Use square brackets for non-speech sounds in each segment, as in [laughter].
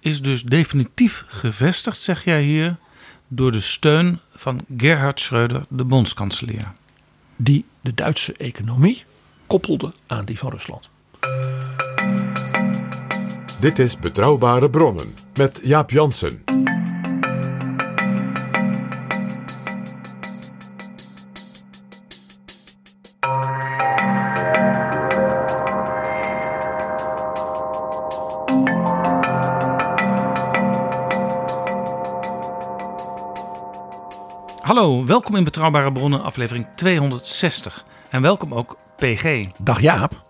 is dus definitief gevestigd, zeg jij hier, door de steun van Gerhard Schröder, de bondskanselier. die de Duitse economie koppelde aan die van Rusland. Dit is Betrouwbare Bronnen met Jaap Jansen. Hallo, welkom in Betrouwbare Bronnen, aflevering 260. En welkom ook PG. Dag Jaap.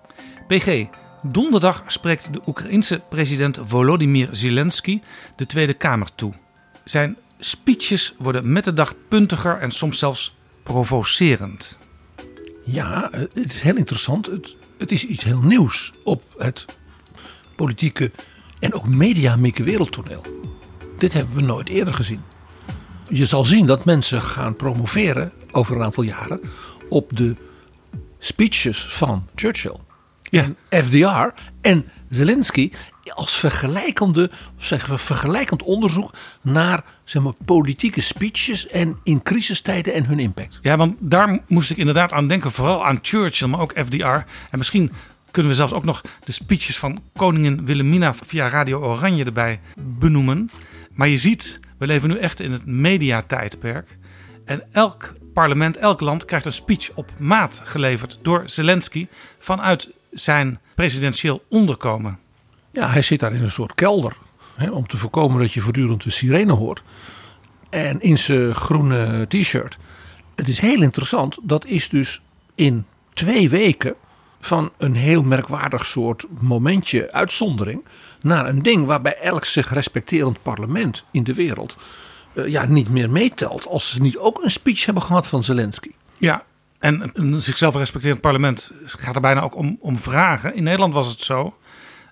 PG, donderdag spreekt de Oekraïense president Volodymyr Zelensky de Tweede Kamer toe. Zijn speeches worden met de dag puntiger en soms zelfs provocerend. Ja, eh, het is heel interessant. Het, het is iets heel nieuws op het politieke en ook mediamieke wereldtoneel. Dit hebben we nooit eerder gezien. Je zal zien dat mensen gaan promoveren over een aantal jaren op de speeches van Churchill. Ja, FDR en Zelensky als vergelijkende, zeggen we, vergelijkend onderzoek naar zeg maar, politieke speeches en in crisistijden en hun impact. Ja, want daar moest ik inderdaad aan denken. Vooral aan Churchill, maar ook FDR. En misschien kunnen we zelfs ook nog de speeches van koningin Wilhelmina via Radio Oranje erbij benoemen. Maar je ziet, we leven nu echt in het mediatijdperk. En elk parlement, elk land krijgt een speech op maat geleverd door Zelensky vanuit zijn presidentieel onderkomen. Ja, hij zit daar in een soort kelder hè, om te voorkomen dat je voortdurend de sirene hoort. En in zijn groene t-shirt. Het is heel interessant, dat is dus in twee weken van een heel merkwaardig soort momentje uitzondering naar een ding waarbij elk zich respecterend parlement in de wereld eh, ja, niet meer meetelt als ze niet ook een speech hebben gehad van Zelensky. Ja, en een- een zichzelf respecterend parlement gaat er bijna ook om, om vragen. In Nederland was het zo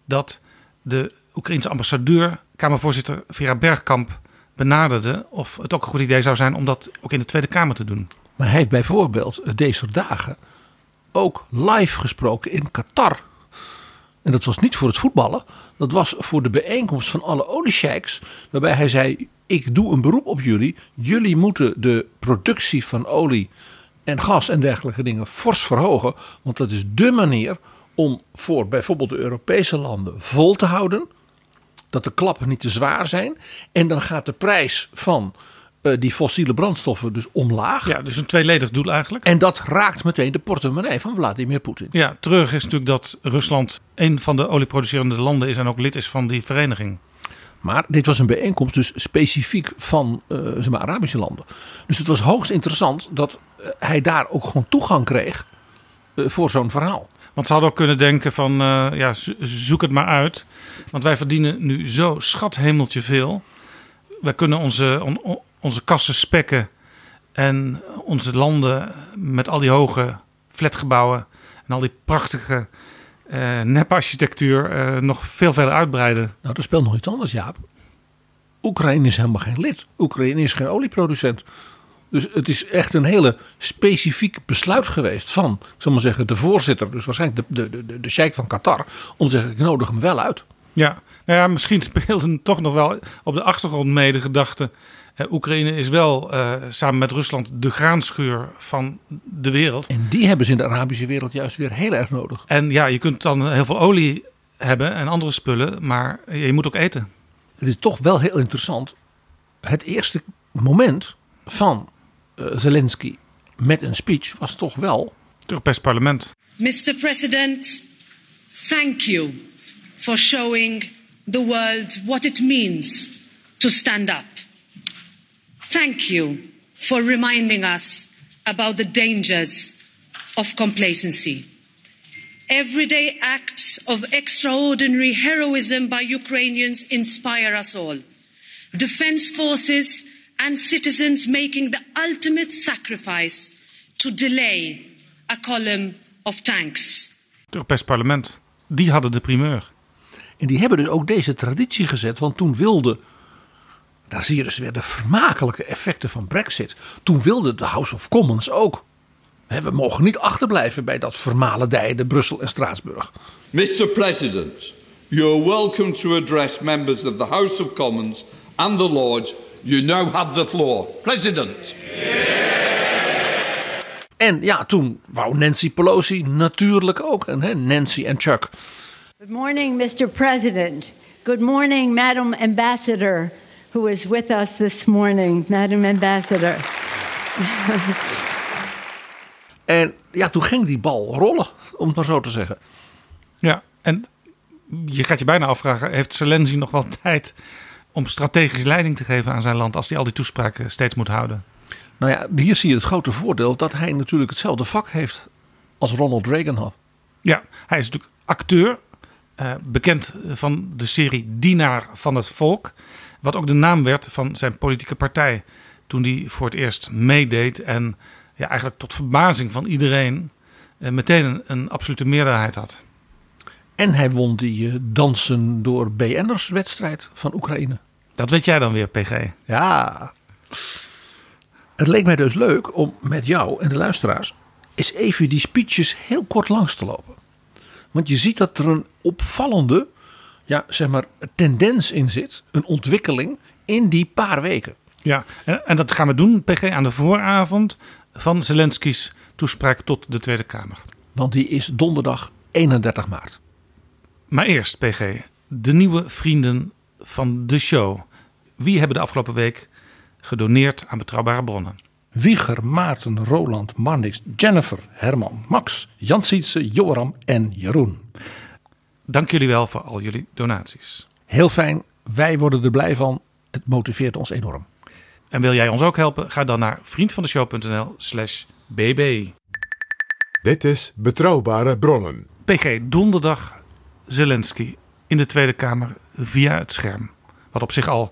dat de Oekraïense ambassadeur, Kamervoorzitter Vera Bergkamp, benaderde of het ook een goed idee zou zijn om dat ook in de Tweede Kamer te doen. Maar hij heeft bijvoorbeeld deze dagen ook live gesproken in Qatar. En dat was niet voor het voetballen. Dat was voor de bijeenkomst van alle oliesheiks. Waarbij hij zei, ik doe een beroep op jullie. Jullie moeten de productie van olie en gas en dergelijke dingen fors verhogen. Want dat is dé manier om voor bijvoorbeeld de Europese landen vol te houden. Dat de klappen niet te zwaar zijn. En dan gaat de prijs van eh, die fossiele brandstoffen dus omlaag. Ja, dus een tweeledig doel eigenlijk. En dat raakt meteen de portemonnee van Vladimir Poetin. Ja, terug is natuurlijk dat Rusland een van de olieproducerende landen is en ook lid is van die vereniging. Maar dit was een bijeenkomst dus specifiek van eh, zeg maar, Arabische landen. Dus het was hoogst interessant dat eh, hij daar ook gewoon toegang kreeg voor zo'n verhaal. Want ze hadden ook kunnen denken van, ja, zo- zoek het maar uit. Want wij verdienen nu zo schathemeltje veel. Wij kunnen onze, on- on- onze kassen spekken. En onze landen met al die hoge flatgebouwen en al die prachtige eh neparchitectuur eh, nog veel verder uitbreiden. Nou, er speelt nog iets anders, Jaap. Oekraïne is helemaal geen lid. Oekraïne is geen olieproducent. Dus het is echt een hele specifiek besluit geweest van, ik zal maar zeggen, de voorzitter, dus waarschijnlijk de, de, de, de sheik van Qatar, om te zeggen, ik nodig hem wel uit. Ja, nou ja, misschien speelden toch nog wel op de achtergrond mee de gedachte. eh, Oekraïne is wel eh, samen met Rusland de graanschuur van de wereld. En die hebben ze in de Arabische wereld juist weer heel erg nodig. En ja, je kunt dan heel veel olie hebben en andere spullen, maar je moet ook eten. Het is toch wel heel interessant. Het eerste moment van eh, Zelensky met een speech was toch wel. Het Europees Parlement. Mr. President, thank you for showing the world what it means to stand up. Thank you for reminding us about the dangers of complacency. Everyday acts of extraordinary heroism by Ukrainians inspire us all. Defense forces and citizens making the ultimate sacrifice to delay a column of tanks. Het Europees Parlement. Die hadden de primeur. En die hebben dus ook deze traditie gezet. Want toen wilde. Daar zie je dus weer de vermakelijke effecten van Brexit. Toen wilde de House of Commons ook. We mogen niet achterblijven bij dat vermalendijde Brussel en Straatsburg. Mr. President, you are welcome to address members of the House of Commons and the Lords. You now have the floor. President. En ja, toen wou Nancy Pelosi natuurlijk ook. En hè, Nancy en Chuck. Good morning, Mr. President. Good morning, Madam Ambassador, who is with us this morning. Madam Ambassador. [laughs] en ja, toen ging die bal rollen, om het maar zo te zeggen. Ja, en je gaat je bijna afvragen: heeft Zelensky nog wel tijd om strategische leiding te geven aan zijn land als hij al die toespraken steeds moet houden? Nou ja, hier zie je het grote voordeel dat hij natuurlijk hetzelfde vak heeft als Ronald Reagan had. Ja, hij is natuurlijk acteur, eh, bekend van de serie Dienaar van het Volk. Wat ook de naam werd van zijn politieke partij. Toen hij voor het eerst meedeed en ja, eigenlijk tot verbazing van iedereen eh, meteen een, een, absolute meerderheid had. En hij won die uh, dansen door BN'ers wedstrijd van Oekraïne. Dat weet jij dan weer, PG. Ja. Het leek mij dus leuk om met jou en de luisteraars eens even die speeches heel kort langs te lopen. Want je ziet dat er een opvallende ja, zeg maar, tendens in zit, een ontwikkeling in die paar weken. Ja, en, en dat gaan we doen, PG, aan de vooravond van Zelensky's toespraak tot de Tweede Kamer. Want die is donderdag 31 maart. Maar eerst, PG, de nieuwe vrienden van de show. Wie hebben de afgelopen week gedoneerd aan betrouwbare bronnen? Wieger, Maarten, Roland, Marnix, Jennifer, Herman, Max, Jan Sietse, Joram en Jeroen. Dank jullie wel voor al jullie donaties. Heel fijn, wij worden er blij van. Het motiveert ons enorm. En wil jij ons ook helpen? Ga dan naar vriendvandeshow.nl slash bb. Dit is Betrouwbare Bronnen. PG, donderdag Zelensky in de Tweede Kamer via het scherm. Wat op zich al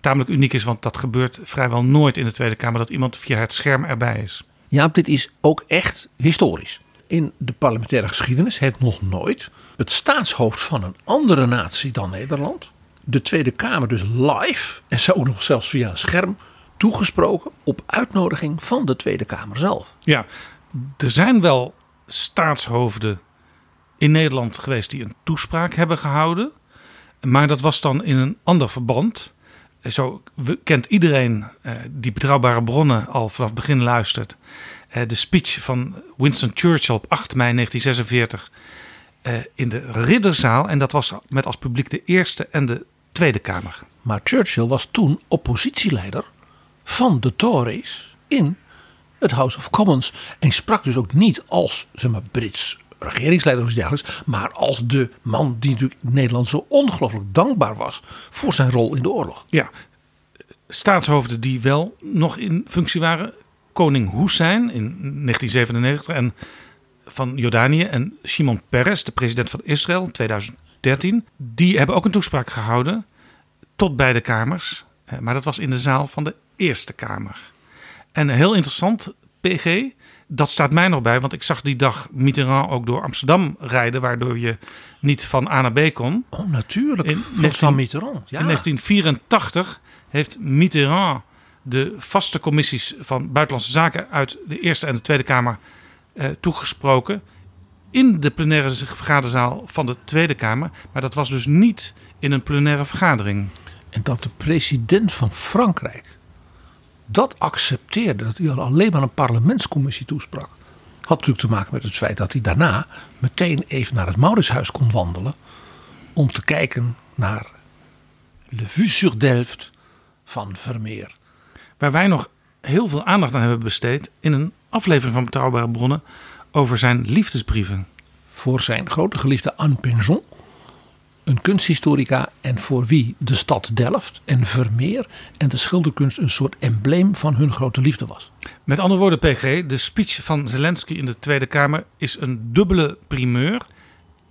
tamelijk uniek is, want dat gebeurt vrijwel nooit in de Tweede Kamer dat iemand via het scherm erbij is. Ja, dit is ook echt historisch. In de parlementaire geschiedenis heeft nog nooit het staatshoofd van een andere natie dan Nederland de Tweede Kamer dus live en zo nog zelfs via een scherm toegesproken op uitnodiging van de Tweede Kamer zelf. Ja, er zijn wel staatshoofden in Nederland geweest die een toespraak hebben gehouden. Maar dat was dan in een ander verband. Zo kent iedereen eh, die betrouwbare bronnen al vanaf het begin luistert. Eh, de speech van Winston Churchill op 8 mei 1946 eh, in de Ridderzaal. En dat was met als publiek de Eerste en de Tweede Kamer. Maar Churchill was toen oppositieleider van de Tories in het House of Commons. En sprak dus ook niet als zeg maar, Brits regeringsleider of iets dergelijks. Maar als de man die natuurlijk Nederland zo ongelooflijk dankbaar was voor zijn rol in de oorlog. Ja, staatshoofden die wel nog in functie waren. Koning Hussein in 1997 en van Jordanië en Shimon Peres, de president van Israël in 2013. Die hebben ook een toespraak gehouden tot beide kamers. Eh, maar dat was in de zaal van de Eerste Kamer. En heel interessant, PG, dat staat mij nog bij, want ik zag die dag Mitterrand ook door Amsterdam rijden, waardoor je niet van A naar B kon. Oh, natuurlijk. In, 19, Mitterrand. Ja. in 1984 heeft Mitterrand de vaste commissies van Buitenlandse Zaken uit de Eerste en de Tweede Kamer eh, toegesproken. In de plenaire vergaderzaal van de Tweede Kamer. Maar dat was dus niet in een plenaire vergadering. En dat de president van Frankrijk dat accepteerde, dat hij alleen maar een parlementscommissie toesprak. Had natuurlijk te maken met het feit dat hij daarna meteen even naar het Mauritshuis kon wandelen. Om te kijken naar Le Vue sur Delft van Vermeer. waar wij nog heel veel aandacht aan hebben besteed in een aflevering van Betrouwbare Bronnen over zijn liefdesbrieven. Voor zijn grote geliefde Anne Pinjon, een kunsthistorica en voor wie de stad Delft en Vermeer en de schilderkunst een soort embleem van hun grote liefde was. Met andere woorden, PG, de speech van Zelensky in de Tweede Kamer is een dubbele primeur.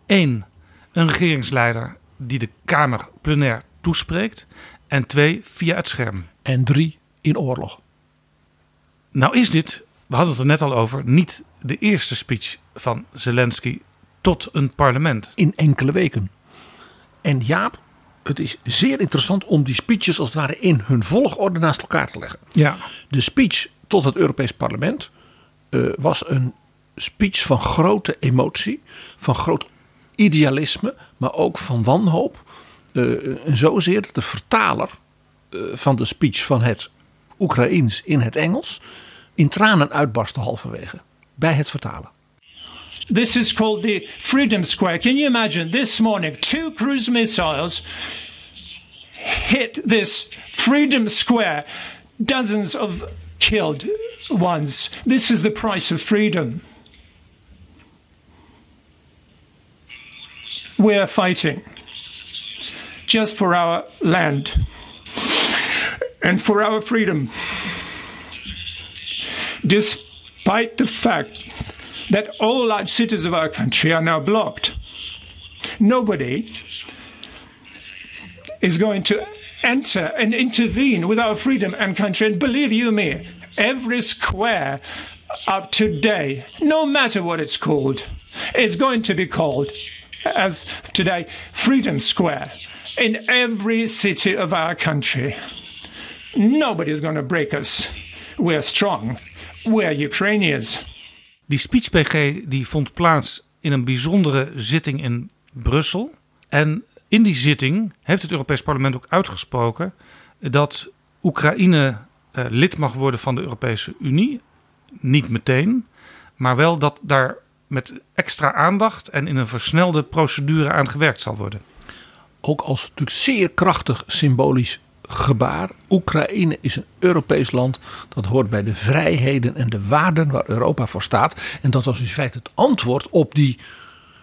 Eén, een regeringsleider die de Kamer plenair toespreekt. En twee, via het scherm. En drie, in oorlog. Nou is dit, we hadden het er net al over, niet de eerste speech van Zelensky tot een parlement. In enkele weken. En Jaap, het is zeer interessant om die speeches als het ware in hun volgorde naast elkaar te leggen. Ja. De speech tot het Europees Parlement eh, was een speech van grote emotie, van groot idealisme, maar ook van wanhoop. Uh, en zozeer dat de vertaler uh, van de speech van het Oekraïens in het Engels in tranen uitbarstte halverwege bij het vertalen. This is called the Freedom Square. Can you imagine this morning two cruise missiles hit this Freedom Square, dozens of killed ones. This is the price of freedom. We are fighting just for our land and for our freedom. Despite the fact that all large cities of our country are now blocked, nobody is going to enter and intervene with our freedom and country. And believe you me, every square of today, no matter what it's called, it's going to be called, as today, Freedom Square in every city of our country. Nobody is going to break us. We're strong. We're Ukrainians. Die speech PG die vond plaats in een bijzondere zitting in Brussel. En in die zitting heeft het Europees Parlement ook uitgesproken dat Oekraïne uh, lid mag worden van de Europese Unie. Niet meteen, maar wel dat daar met extra aandacht en in een versnelde procedure aan gewerkt zal worden. Ook als natuurlijk zeer krachtig symbolisch gebaar. Oekraïne is een Europees land. Dat hoort bij de vrijheden en de waarden waar Europa voor staat. En dat was dus in feite het antwoord op die,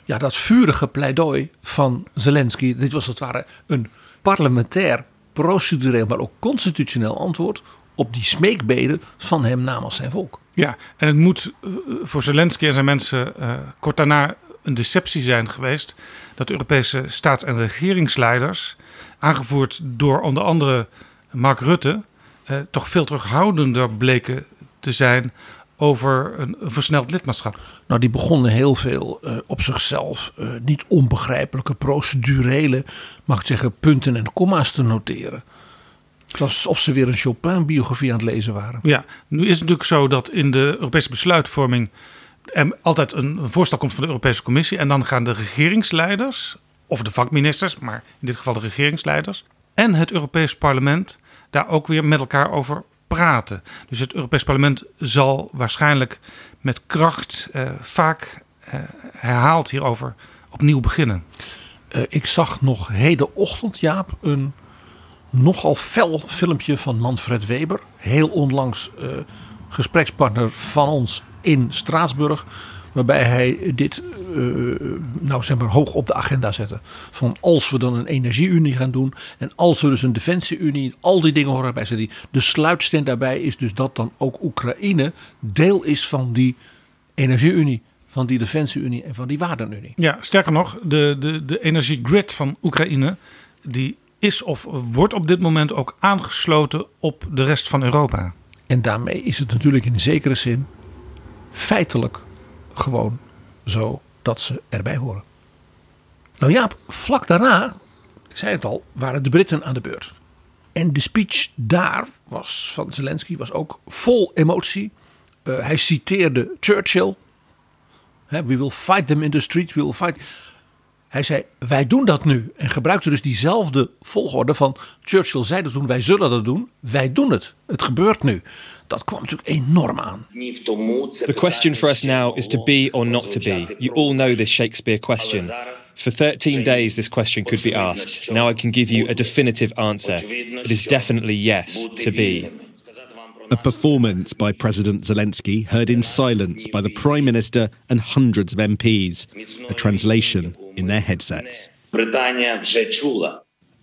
ja, dat vurige pleidooi van Zelensky. Dit was als het ware een parlementair, procedureel, maar ook constitutioneel antwoord op die smeekbeden van hem namens zijn volk. Ja, en het moet uh, voor Zelensky en zijn mensen uh, kort daarna een deceptie zijn geweest dat Europese staats- en regeringsleiders, aangevoerd door onder andere Mark Rutte, uh, toch veel terughoudender bleken te zijn over een, een versneld lidmaatschap. Nou, die begonnen heel veel uh, op zichzelf uh, niet onbegrijpelijke procedurele, mag ik zeggen, punten en komma's te noteren. Het was alsof ze weer een Chopin-biografie aan het lezen waren. Ja, nu is het natuurlijk zo dat in de Europese besluitvorming er altijd een voorstel komt van de Europese Commissie. En dan gaan de regeringsleiders, of de vakministers, maar in dit geval de regeringsleiders, en het Europees Parlement daar ook weer met elkaar over praten. Dus het Europees Parlement zal waarschijnlijk met kracht uh, vaak uh, herhaald hierover opnieuw beginnen. Uh, ik zag nog hedenochtend, Jaap, een nogal fel filmpje van Manfred Weber. Heel onlangs gesprekspartner van ons in Straatsburg. Waarbij hij dit uh, nou zeg maar hoog op de agenda zette. Van als we dan een energieunie gaan doen. En als we dus een defensieunie. Al die dingen horen bij zitten. De sluitsteen daarbij is dus dat dan ook Oekraïne deel is van die energieunie. Van die defensieunie en van die waardenunie. Ja, sterker nog. De, de, de energiegrid van Oekraïne. Die is of wordt op dit moment ook aangesloten op de rest van Europa. En daarmee is het natuurlijk in zekere zin feitelijk gewoon zo dat ze erbij horen. Nou Jaap, vlak daarna, ik zei het al, waren de Britten aan de beurt. En de speech daar was, van Zelensky was ook vol emotie. Uh, hij citeerde Churchill. We will fight them in the streets, we will fight. Hij zei, wij doen dat nu. En gebruikte dus diezelfde volgorde van Churchill zei dat toen, wij zullen dat doen. Wij doen het. Het gebeurt nu. Dat kwam natuurlijk enorm aan. The question for us now is to be or not to be. You all know this Shakespeare question. For 13 days this question could be asked. Now I can give you a definitive answer. It is definitely yes to be. A performance by President Zelensky heard in silence by the Prime Minister and hundreds of MPs. A translation in their headsets.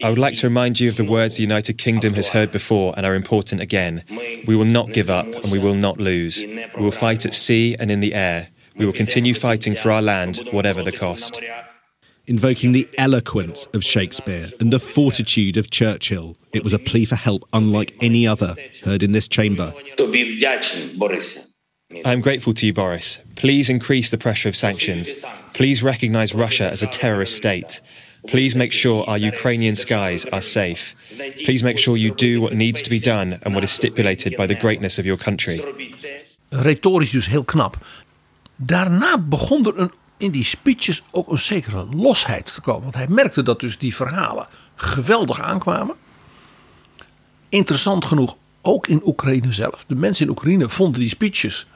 I would like to remind you of the words the United Kingdom has heard before and are important again. We will not give up and we will not lose. We will fight at sea and in the air. We will continue fighting for our land, whatever the cost. Invoking the eloquence of Shakespeare and the fortitude of Churchill, it was a plea for help unlike any other heard in this chamber. I am grateful to you, Boris. Please increase the pressure of sanctions. Please recognize Russia as a terrorist state. Please make sure our Ukrainian skies are safe. Please make sure you do what needs to be done and what is stipulated by the greatness of your country. Retorisch dus heel knap. Daarna begon er een, in die speeches ook een zekere losheid te komen. Want hij merkte dat dus die verhalen geweldig aankwamen. Interessant genoeg ook in Oekraïne zelf. De mensen in Oekraïne vonden die speeches,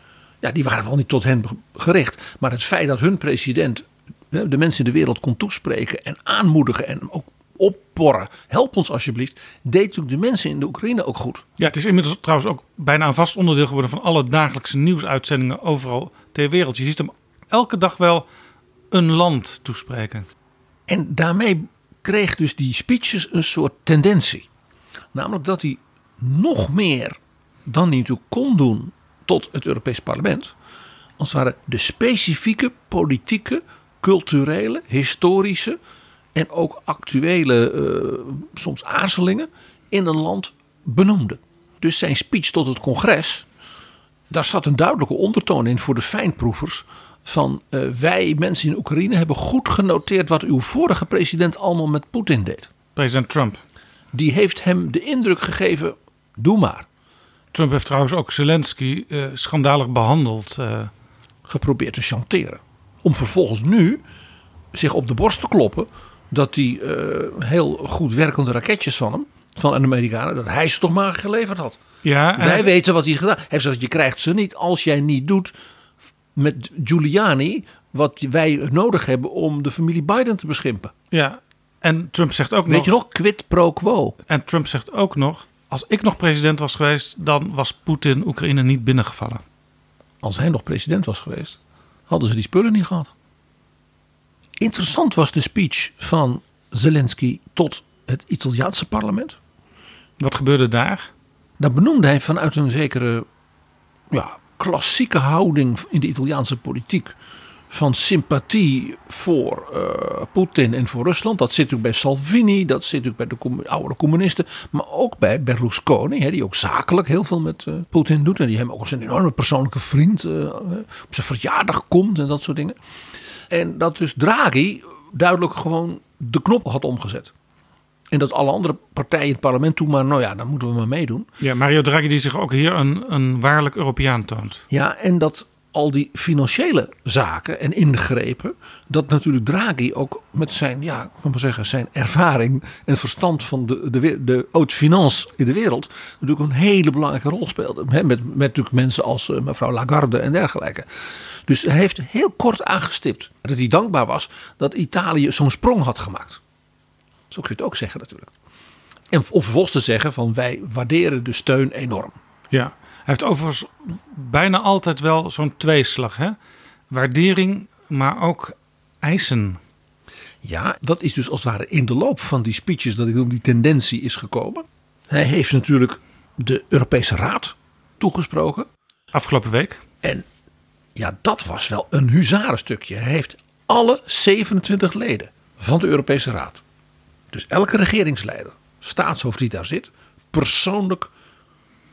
ja, die waren wel niet tot hen gericht. Maar het feit dat hun president de mensen in de wereld kon toespreken en aanmoedigen en ook opporren. Help ons alsjeblieft. Deed natuurlijk de mensen in de Oekraïne ook goed. Ja, het is inmiddels trouwens ook bijna een vast onderdeel geworden van alle dagelijkse nieuwsuitzendingen overal ter wereld. Je ziet hem elke dag wel een land toespreken. En daarmee kreeg dus die speeches een soort tendentie. Namelijk dat hij nog meer dan hij natuurlijk kon doen tot het Europees Parlement. Als het ware de specifieke politieke culturele, historische en ook actuele uh, soms aarzelingen in een land benoemde. Dus zijn speech tot het congres, daar zat een duidelijke ondertoon in voor de fijnproevers. Van uh, wij mensen in Oekraïne hebben goed genoteerd wat uw vorige president allemaal met Poetin deed. President Trump. Die heeft hem de indruk gegeven, doe maar. Trump heeft trouwens ook Zelensky uh, schandalig behandeld. Geprobeerd te chanteren om vervolgens nu zich op de borst te kloppen dat die uh, heel goed werkende raketjes van hem, van de Amerikanen, dat hij ze toch maar geleverd had. Ja, Wij hij... weten wat hij gedaan heeft. Hij gezegd, je krijgt ze niet als jij niet doet met Giuliani wat wij nodig hebben om de familie Biden te beschimpen. Ja, en Trump zegt ook Weet nog... je nog, quid pro quo. En Trump zegt ook nog, als ik nog president was geweest, dan was Poetin Oekraïne niet binnengevallen. Als hij nog president was geweest, hadden ze die spullen niet gehad. Interessant was de speech van Zelensky tot het Italiaanse parlement. Wat gebeurde daar? Daar benoemde hij vanuit een zekere ja, klassieke houding in de Italiaanse politiek. Van sympathie voor uh, Poetin en voor Rusland. Dat zit natuurlijk bij Salvini, dat zit natuurlijk bij de oude communisten. Maar ook bij Berlusconi, hè, die ook zakelijk heel veel met uh, Poetin doet. En die hem ook als een enorme persoonlijke vriend uh, op zijn verjaardag komt en dat soort dingen. En dat dus Draghi duidelijk gewoon de knop had omgezet. En dat alle andere partijen in het parlement toen maar, nou ja, dan moeten we maar meedoen. Ja, Mario Draghi die zich ook hier een, een waarlijk Europeaan toont. Ja, en dat al die financiële zaken en ingrepen, dat natuurlijk Draghi ook met zijn, ja, kan maar zeggen, zijn ervaring en verstand van de, de, de haute finance in de wereld, natuurlijk een hele belangrijke rol speelde. Met, met, natuurlijk mensen als uh, mevrouw Lagarde en dergelijke. Dus hij heeft heel kort aangestipt dat hij dankbaar was dat Italië zo'n sprong had gemaakt. Zo kun je het ook zeggen natuurlijk. En om vervolgens te zeggen van wij waarderen de steun enorm. Ja, heeft overigens bijna altijd wel zo'n tweeslag. Hè? Waardering, maar ook eisen. Ja, dat is dus als het ware in de loop van die speeches dat ik noem die tendentie is gekomen. Hij heeft natuurlijk de Europese Raad toegesproken. Afgelopen week. En ja, dat was wel een huzarenstukje. Hij heeft alle 27 leden van de Europese Raad. Dus elke regeringsleider, staatshoofd die daar zit, persoonlijk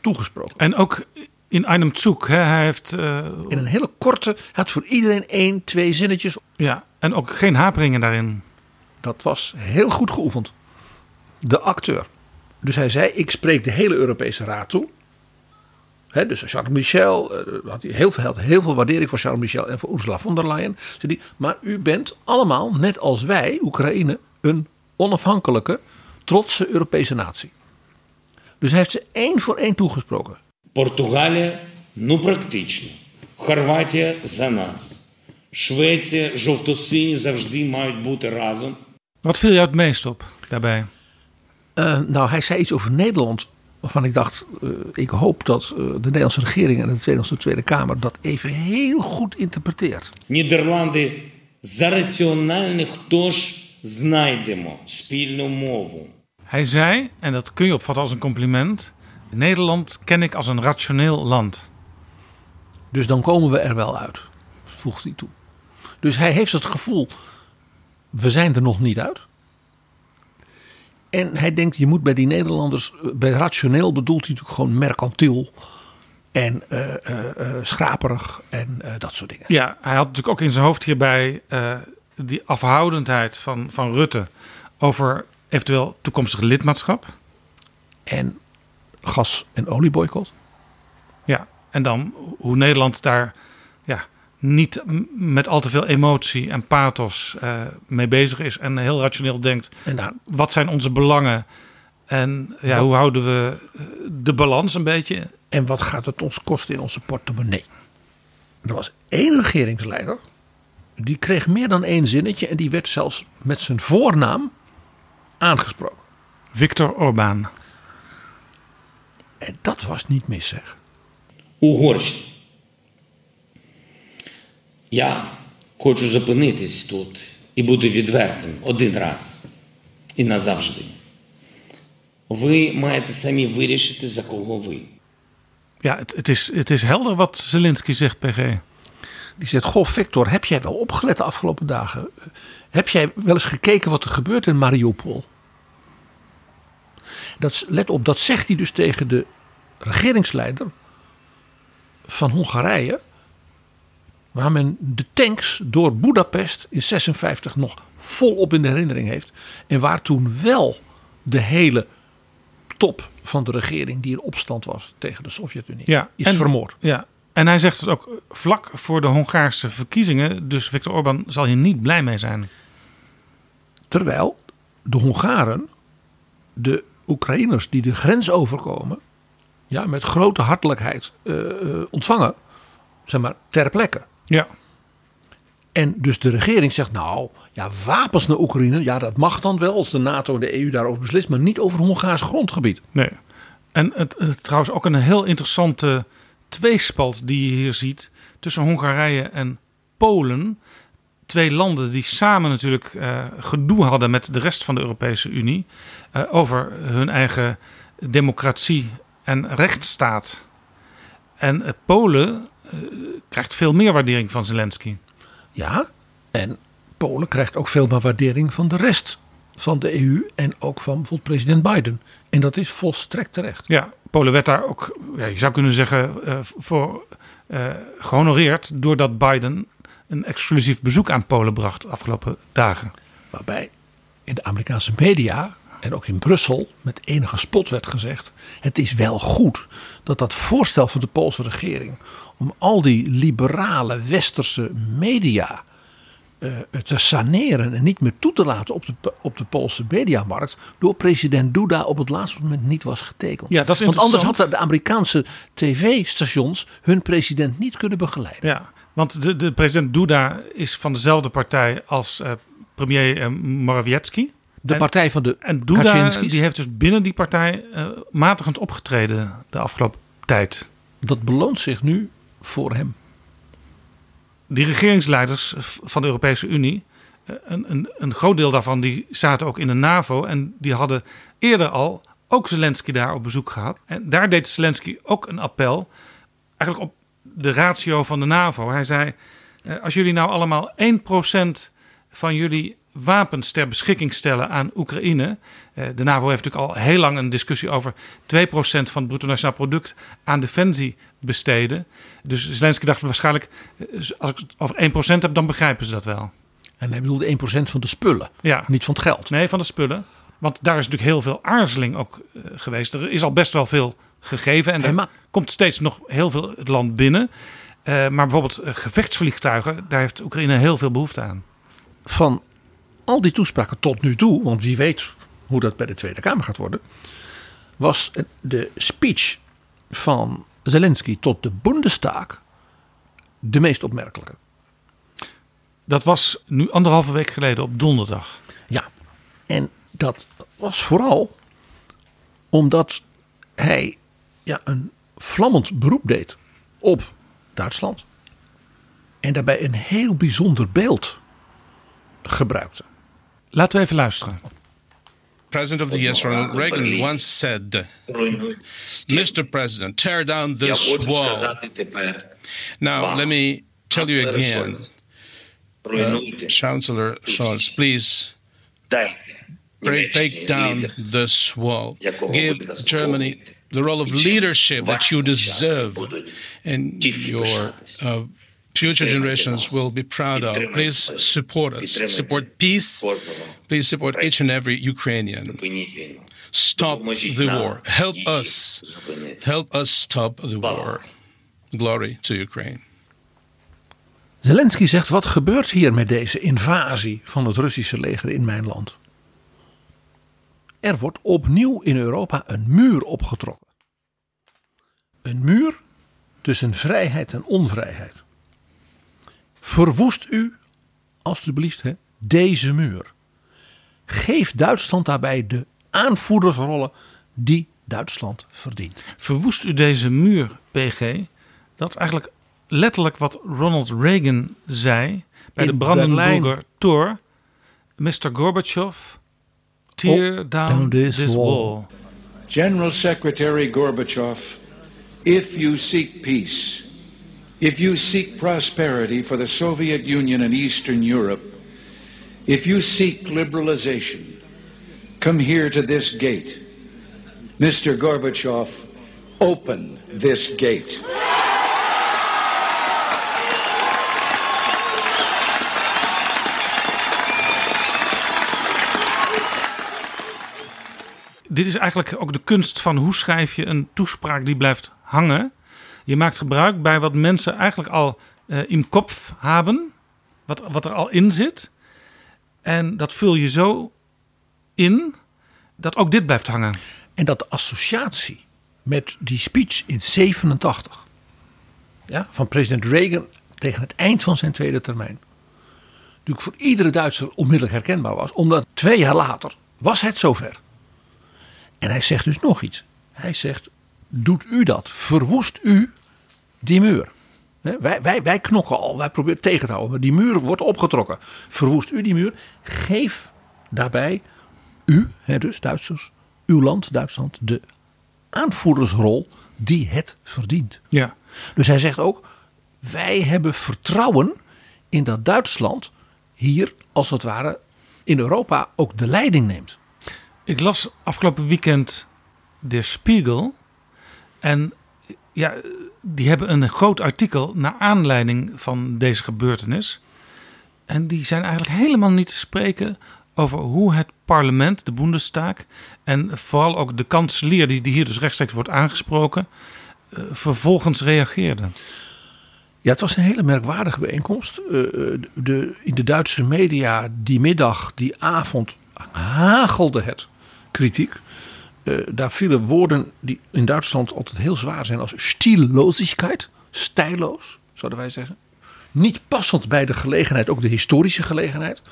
toegesproken. En ook in einem Zug. Hè? Hij heeft. Uh... In een hele korte, hij had voor iedereen één, twee zinnetjes. Ja, en ook geen haperingen daarin. Dat was heel goed geoefend. De acteur. Dus hij zei: Ik spreek de hele Europese Raad toe. He, dus Charles Michel, uh, had hij heel, veel, heel veel waardering voor Charles Michel en voor Ursula von der Leyen. Die, maar u bent allemaal, net als wij, Oekraïne, een onafhankelijke, trotse Europese natie. Dus hij heeft ze één voor één toegesproken. Portugalië, ну практично. Хорватія за нас. Швеція, жовто-сині завжди мають бути разом. Wat viel jou het meest op daarbij? Uh, nou, hij zei iets over Nederland Waarvan ik dacht, uh, ik hoop dat uh, de Nederlandse regering en de Nederlandse Tweede Kamer dat even heel goed interpreteert. Нідерланди за раціональних тож знайдемо спільну мову. Hij zei, en dat kun je opvatten als een compliment: Nederland ken ik als een rationeel land. Dus dan komen we er wel uit, voegt hij toe. Dus hij heeft het gevoel, we zijn er nog niet uit. En hij denkt, je moet bij die Nederlanders, bij rationeel bedoelt hij natuurlijk gewoon mercantiel en uh, uh, uh, schraperig en dat soort dingen. Ja, hij had natuurlijk ook in zijn hoofd hierbij die afhoudendheid van, van Rutte over eventueel toekomstig lidmaatschap. En gas- en olieboycott. Ja, en dan hoe Nederland daar ja, niet met al te veel emotie en pathos uh, mee bezig is. En heel rationeel denkt, en nou, wat zijn onze belangen? En ja, wat, hoe houden we de balans een beetje? En wat gaat het ons kosten in onze portemonnee? Er was één regeringsleider. Die kreeg meer dan één zinnetje. En die werd zelfs met zijn voornaam aangesproken. Viktor Orbán. En dat was niet mis, zeg. Угорщина. Я хочу зупинитись тут і бути відвертим один раз і назавжди. Ви маєте самі вирішити, за кого ви. Ja, het, het, is, het is helder wat Zelensky zegt, PG. Die zegt, goh Victor, heb jij wel opgelet de afgelopen dagen? Heb jij wel eens gekeken wat er gebeurt in Mariupol? Dat, let op, dat zegt hij dus tegen de regeringsleider van Hongarije. Waar men de tanks door Budapest in 56 nog volop in de herinnering heeft. En waar toen wel de hele top van de regering die in opstand was tegen de Sovjet-Unie ja, is en, vermoord. Ja, en hij zegt het ook vlak voor de Hongaarse verkiezingen. Dus Viktor Orbán zal hier niet blij mee zijn. Terwijl de Hongaren de Oekraïners die de grens overkomen, ja, met grote hartelijkheid uh, uh, ontvangen, zeg maar, ter plekke. Ja. En dus de regering zegt, nou, ja, wapens naar Oekraïne, ja, dat mag dan wel als de NATO en de EU daarover beslist, maar niet over Hongaars grondgebied. Nee. En het, het, trouwens ook een heel interessante tweespalt die je hier ziet tussen Hongarije en Polen. Twee landen die samen natuurlijk uh, gedoe hadden met de rest van de Europese Unie uh, over hun eigen democratie en rechtsstaat. En uh, Polen krijgt veel meer waardering van Zelensky. Ja, en Polen krijgt ook veel meer waardering van de rest van de EU en ook van bijvoorbeeld president Biden. En dat is volstrekt terecht. Ja, Polen werd daar ook, ja, je zou kunnen zeggen, uh, voor uh, gehonoreerd doordat Biden een exclusief bezoek aan Polen bracht de afgelopen dagen. Waarbij in de Amerikaanse media en ook in Brussel met enige spot werd gezegd: het is wel goed dat dat voorstel van de Poolse regering om al die liberale westerse media te saneren en niet meer toe te laten op de, op de Poolse mediamarkt door president Duda op het laatste moment niet was getekend. Ja, dat is Want anders hadden de Amerikaanse tv-stations hun president niet kunnen begeleiden. Ja, want de, de president Duda is van dezelfde partij als uh, premier uh, Morawiecki. De en, partij van de En Duda die heeft dus binnen die partij uh, matigend opgetreden de afgelopen tijd. Dat beloont zich nu voor hem. Die regeringsleiders van de Europese Unie, een, een, een groot deel daarvan die zaten ook in de NAVO en die hadden eerder al ook Zelensky daar op bezoek gehad. En daar deed Zelensky ook een appel, eigenlijk op de ratio van de NAVO. Hij zei: Als jullie nou allemaal 1% van jullie wapens ter beschikking stellen aan Oekraïne. De NAVO heeft natuurlijk al heel lang een discussie over 2% van het bruto nationaal product aan defensie besteden. Dus Zelensky dacht waarschijnlijk, als ik het over 1% heb, dan begrijpen ze dat wel. En hij bedoelde 1% van de spullen, ja. niet van het geld. Nee, van de spullen. Want daar is natuurlijk heel veel aarzeling ook uh, geweest. Er is al best wel veel gegeven en er maar... komt steeds nog heel veel het land binnen. Uh, maar bijvoorbeeld uh, gevechtsvliegtuigen, daar heeft Oekraïne heel veel behoefte aan. Van al die toespraken tot nu toe, want wie weet hoe dat bij de Tweede Kamer gaat worden, was de speech van Zelensky tot de Bundestag de meest opmerkelijke. Dat was nu anderhalve week geleden op donderdag. Ja, en dat was vooral omdat hij ja, een vlammend beroep deed op Duitsland. En daarbij een heel bijzonder beeld gebruikte. Laten we even luisteren. President of the US, Reagan, once said, Mr. President, tear down this wall. Now, let me tell you again, uh, Chancellor Scholz, please break, break down this wall. Give Germany the role of leadership that you deserve and your uh, future generations will be proud of. Please support us. Support peace. Please support each and every Ukrainian. Stop the war. Help us. Help us stop the war. Glory to Ukraine. Zelensky zegt: wat gebeurt hier met deze invasie van het Russische leger in mijn land? Er wordt opnieuw in Europa een muur opgetrokken. Een muur tussen vrijheid en onvrijheid. Verwoest u, alstublieft, hè, deze muur. Geef Duitsland daarbij de aanvoerdersrollen die Duitsland verdient. Verwoest u deze muur, PG? Dat is eigenlijk letterlijk wat Ronald Reagan zei bij In de Brandenburger Berlijn. Tor. Mr. Gorbachev, tear Oh, down, down this this, wall. wall. General Secretary Gorbachev, if you seek peace, if you seek prosperity for the Soviet Union and Eastern Europe, if you seek liberalization, come here to this gate. Mr. Gorbachev, open this gate. Dit is eigenlijk ook de kunst van hoe schrijf je een toespraak die blijft hangen. Je maakt gebruik bij wat mensen eigenlijk al eh in kop hebben, wat, wat er al in zit. En dat vul je zo in dat ook dit blijft hangen. En dat de associatie met die speech in 87 ja, van president Reagan tegen het eind van zijn tweede termijn. Natuurlijk voor iedere Duitser onmiddellijk herkenbaar was. Omdat twee jaar later was het zover. En hij zegt dus nog iets. Hij zegt, doet u dat? Verwoest u die muur? Wij, wij, wij knokken al, wij proberen tegen te houden. Maar die muur wordt opgetrokken. Verwoest u die muur? Geef daarbij u, hè, dus Duitsers, uw land, Duitsland, de aanvoerdersrol die het verdient. Ja. Dus hij zegt ook, wij hebben vertrouwen in dat Duitsland hier, als het ware, in Europa ook de leiding neemt. Ik las afgelopen weekend De Spiegel. En ja, die hebben een groot artikel naar aanleiding van deze gebeurtenis. En die zijn eigenlijk helemaal niet te spreken over hoe het parlement, de Bundestag, en vooral ook de kanselier, die, die hier dus rechtstreeks wordt aangesproken, eh, vervolgens reageerden. Ja, het was een hele merkwaardige bijeenkomst. Eh, de, in de Duitse media die middag, die avond, hagelde het kritiek. Eh, daar vielen woorden die in Duitsland altijd heel zwaar zijn als stilleloosheid, stijloos, zouden wij zeggen. Niet passend bij de gelegenheid, ook de historische gelegenheid.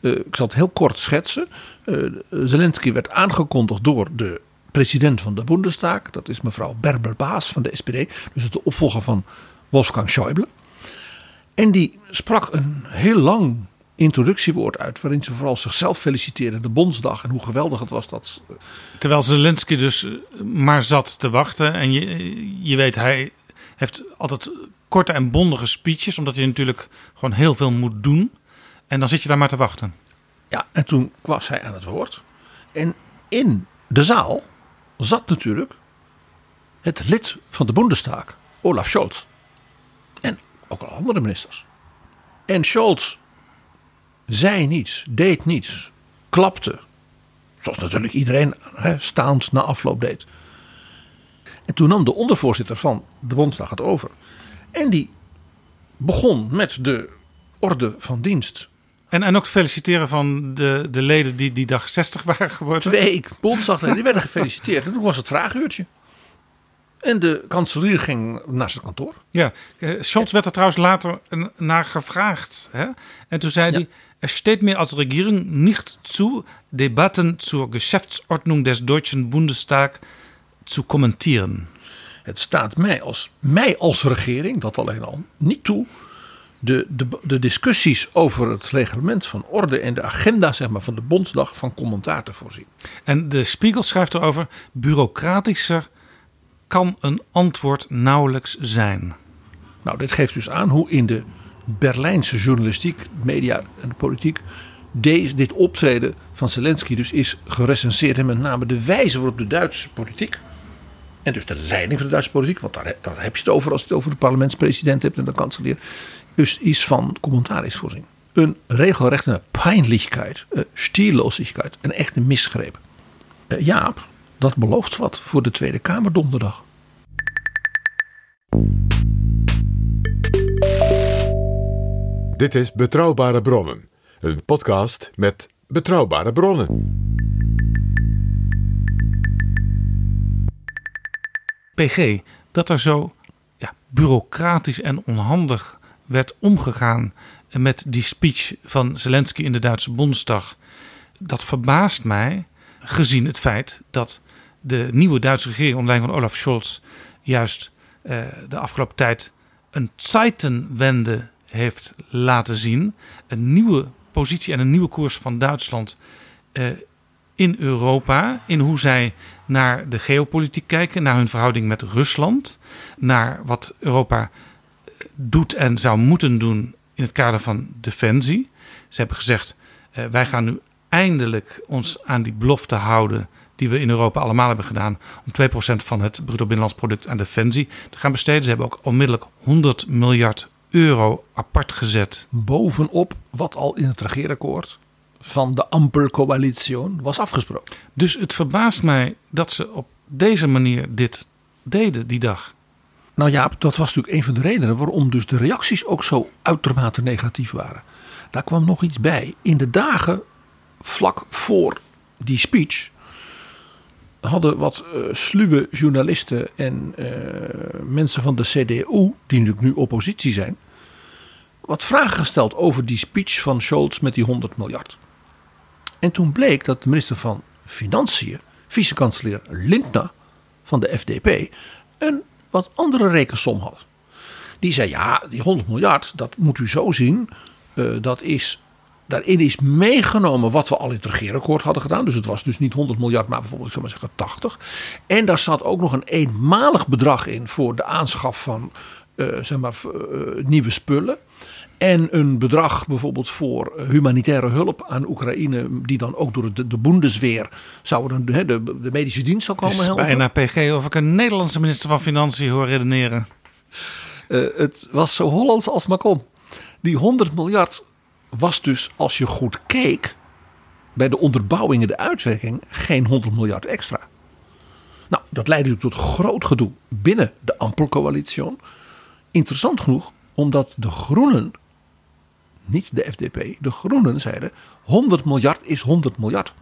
Eh, ik zal het heel kort schetsen. Eh, Zelensky werd aangekondigd door de president van de Bundestag. Dat is mevrouw Berber Baas van de SPD. Dus de opvolger van Wolfgang Schäuble. En die sprak een heel lang introductiewoord uit. Waarin ze vooral zichzelf feliciteerde. De Bondsdag en hoe geweldig het was dat. Terwijl Zelensky dus eh, maar zat te wachten. En je, je weet, hij heeft altijd korte en bondige speeches. Omdat hij natuurlijk gewoon heel veel moet doen. En dan zit je daar maar te wachten. Ja, en toen was hij aan het woord. En in de zaal zat natuurlijk het lid van de Bundestag, Olaf Scholz. En ook al andere ministers. En Scholz zei niets, deed niets, klapte. Zoals natuurlijk iedereen staand na afloop deed. En toen nam de ondervoorzitter van de Bondsdag het over. En die begon met de orde van dienst. En, en ook feliciteren van de, de leden die die dag 60 waren geworden. Twee Bondsdagleden die werden gefeliciteerd. En toen was het vraaguurtje. En de kanselier ging naar zijn kantoor. Ja, eh, Scholz werd er trouwens later naar gevraagd. Hè? En toen zei hij: Er steht mir als Regierung nicht zu, Debatten zur Geschäftsordnung des Deutschen Bundestag zu kommentieren. Het staat mij als, mij als regering, dat alleen al, niet toe. De, de, de discussies over het reglement van orde en de agenda zeg maar, van de Bondsdag van commentaar te voorzien. En de Spiegel schrijft erover: bureaucratischer kan een antwoord nauwelijks zijn. Nou, dit geeft dus aan hoe in de Berlijnse journalistiek, media en de politiek deze, dit optreden van Zelensky dus is gerecenseerd. En met name de wijze waarop de Duitse politiek. En dus de leiding van de Duitse politiek. Want daar, daar heb je het over als je het over de parlementspresident hebt en de kanselier. Dus iets van commentaar is voorzien. Een regelrechte pijnlijkheid, uh, stierloosheid. Een echte misgreep. Uh, Jaap, dat belooft wat voor de Tweede Kamer donderdag. Dit is Betrouwbare Bronnen. Een podcast met betrouwbare bronnen. PG, dat er zo ja, bureaucratisch en onhandig werd omgegaan met die speech van Zelensky in de Duitse Bondsdag. Dat verbaast mij, gezien het feit dat de nieuwe Duitse regering onder leiding van Olaf Scholz juist eh, de afgelopen tijd een Zeitenwende heeft laten zien. Een nieuwe positie en een nieuwe koers van Duitsland uh, in Europa. In hoe zij naar de geopolitiek kijken, naar hun verhouding met Rusland. Naar wat Europa doet en zou moeten doen in het kader van defensie. Ze hebben gezegd: uh, wij gaan nu eindelijk ons aan die belofte houden die we in Europa allemaal hebben gedaan, om 2% van het bruto binnenlands product aan defensie te gaan besteden. Ze hebben ook onmiddellijk 100 miljard euro apart gezet. Bovenop wat al in het regeerakkoord van de Ampelcoalitie was afgesproken. Dus het verbaast mij dat ze op deze manier dit deden die dag. Nou ja, dat was natuurlijk een van de redenen waarom dus de reacties ook zo uitermate negatief waren. Daar kwam nog iets bij. In de dagen vlak voor die speech hadden wat uh, sluwe journalisten en uh, mensen van de CDU, die natuurlijk nu oppositie zijn, wat vragen gesteld over die speech van Scholz met die 100 miljard. En toen bleek dat de minister van Financiën, vicekanselier Lindner van de FDP, een wat andere rekensom had. Die zei: Ja, die 100 miljard, dat moet u zo zien. Uh, dat is Daarin is meegenomen wat we al in het regeerakkoord hadden gedaan. Dus het was dus niet 100 miljard, maar bijvoorbeeld, ik zou maar zeggen, 80. En daar zat ook nog een eenmalig bedrag in voor de aanschaf van uh, zeg maar, uh, nieuwe spullen. En een bedrag bijvoorbeeld voor humanitaire hulp aan Oekraïne, die dan ook door de, de Bundesweer zouden de, de, de medische dienst zou komen helpen. Bijna PG of ik een Nederlandse minister van Financiën hoor redeneren. Uh, het was zo Hollands als maar kon. Die 100 miljard was dus, als je goed keek, bij de onderbouwing en de uitwerking geen 100 miljard extra. Nou, dat leidde natuurlijk tot groot gedoe binnen de Ampelcoalitie. Interessant genoeg, omdat de Groenen, niet de FDP, de Groenen zeiden 100 miljard is 100 miljard.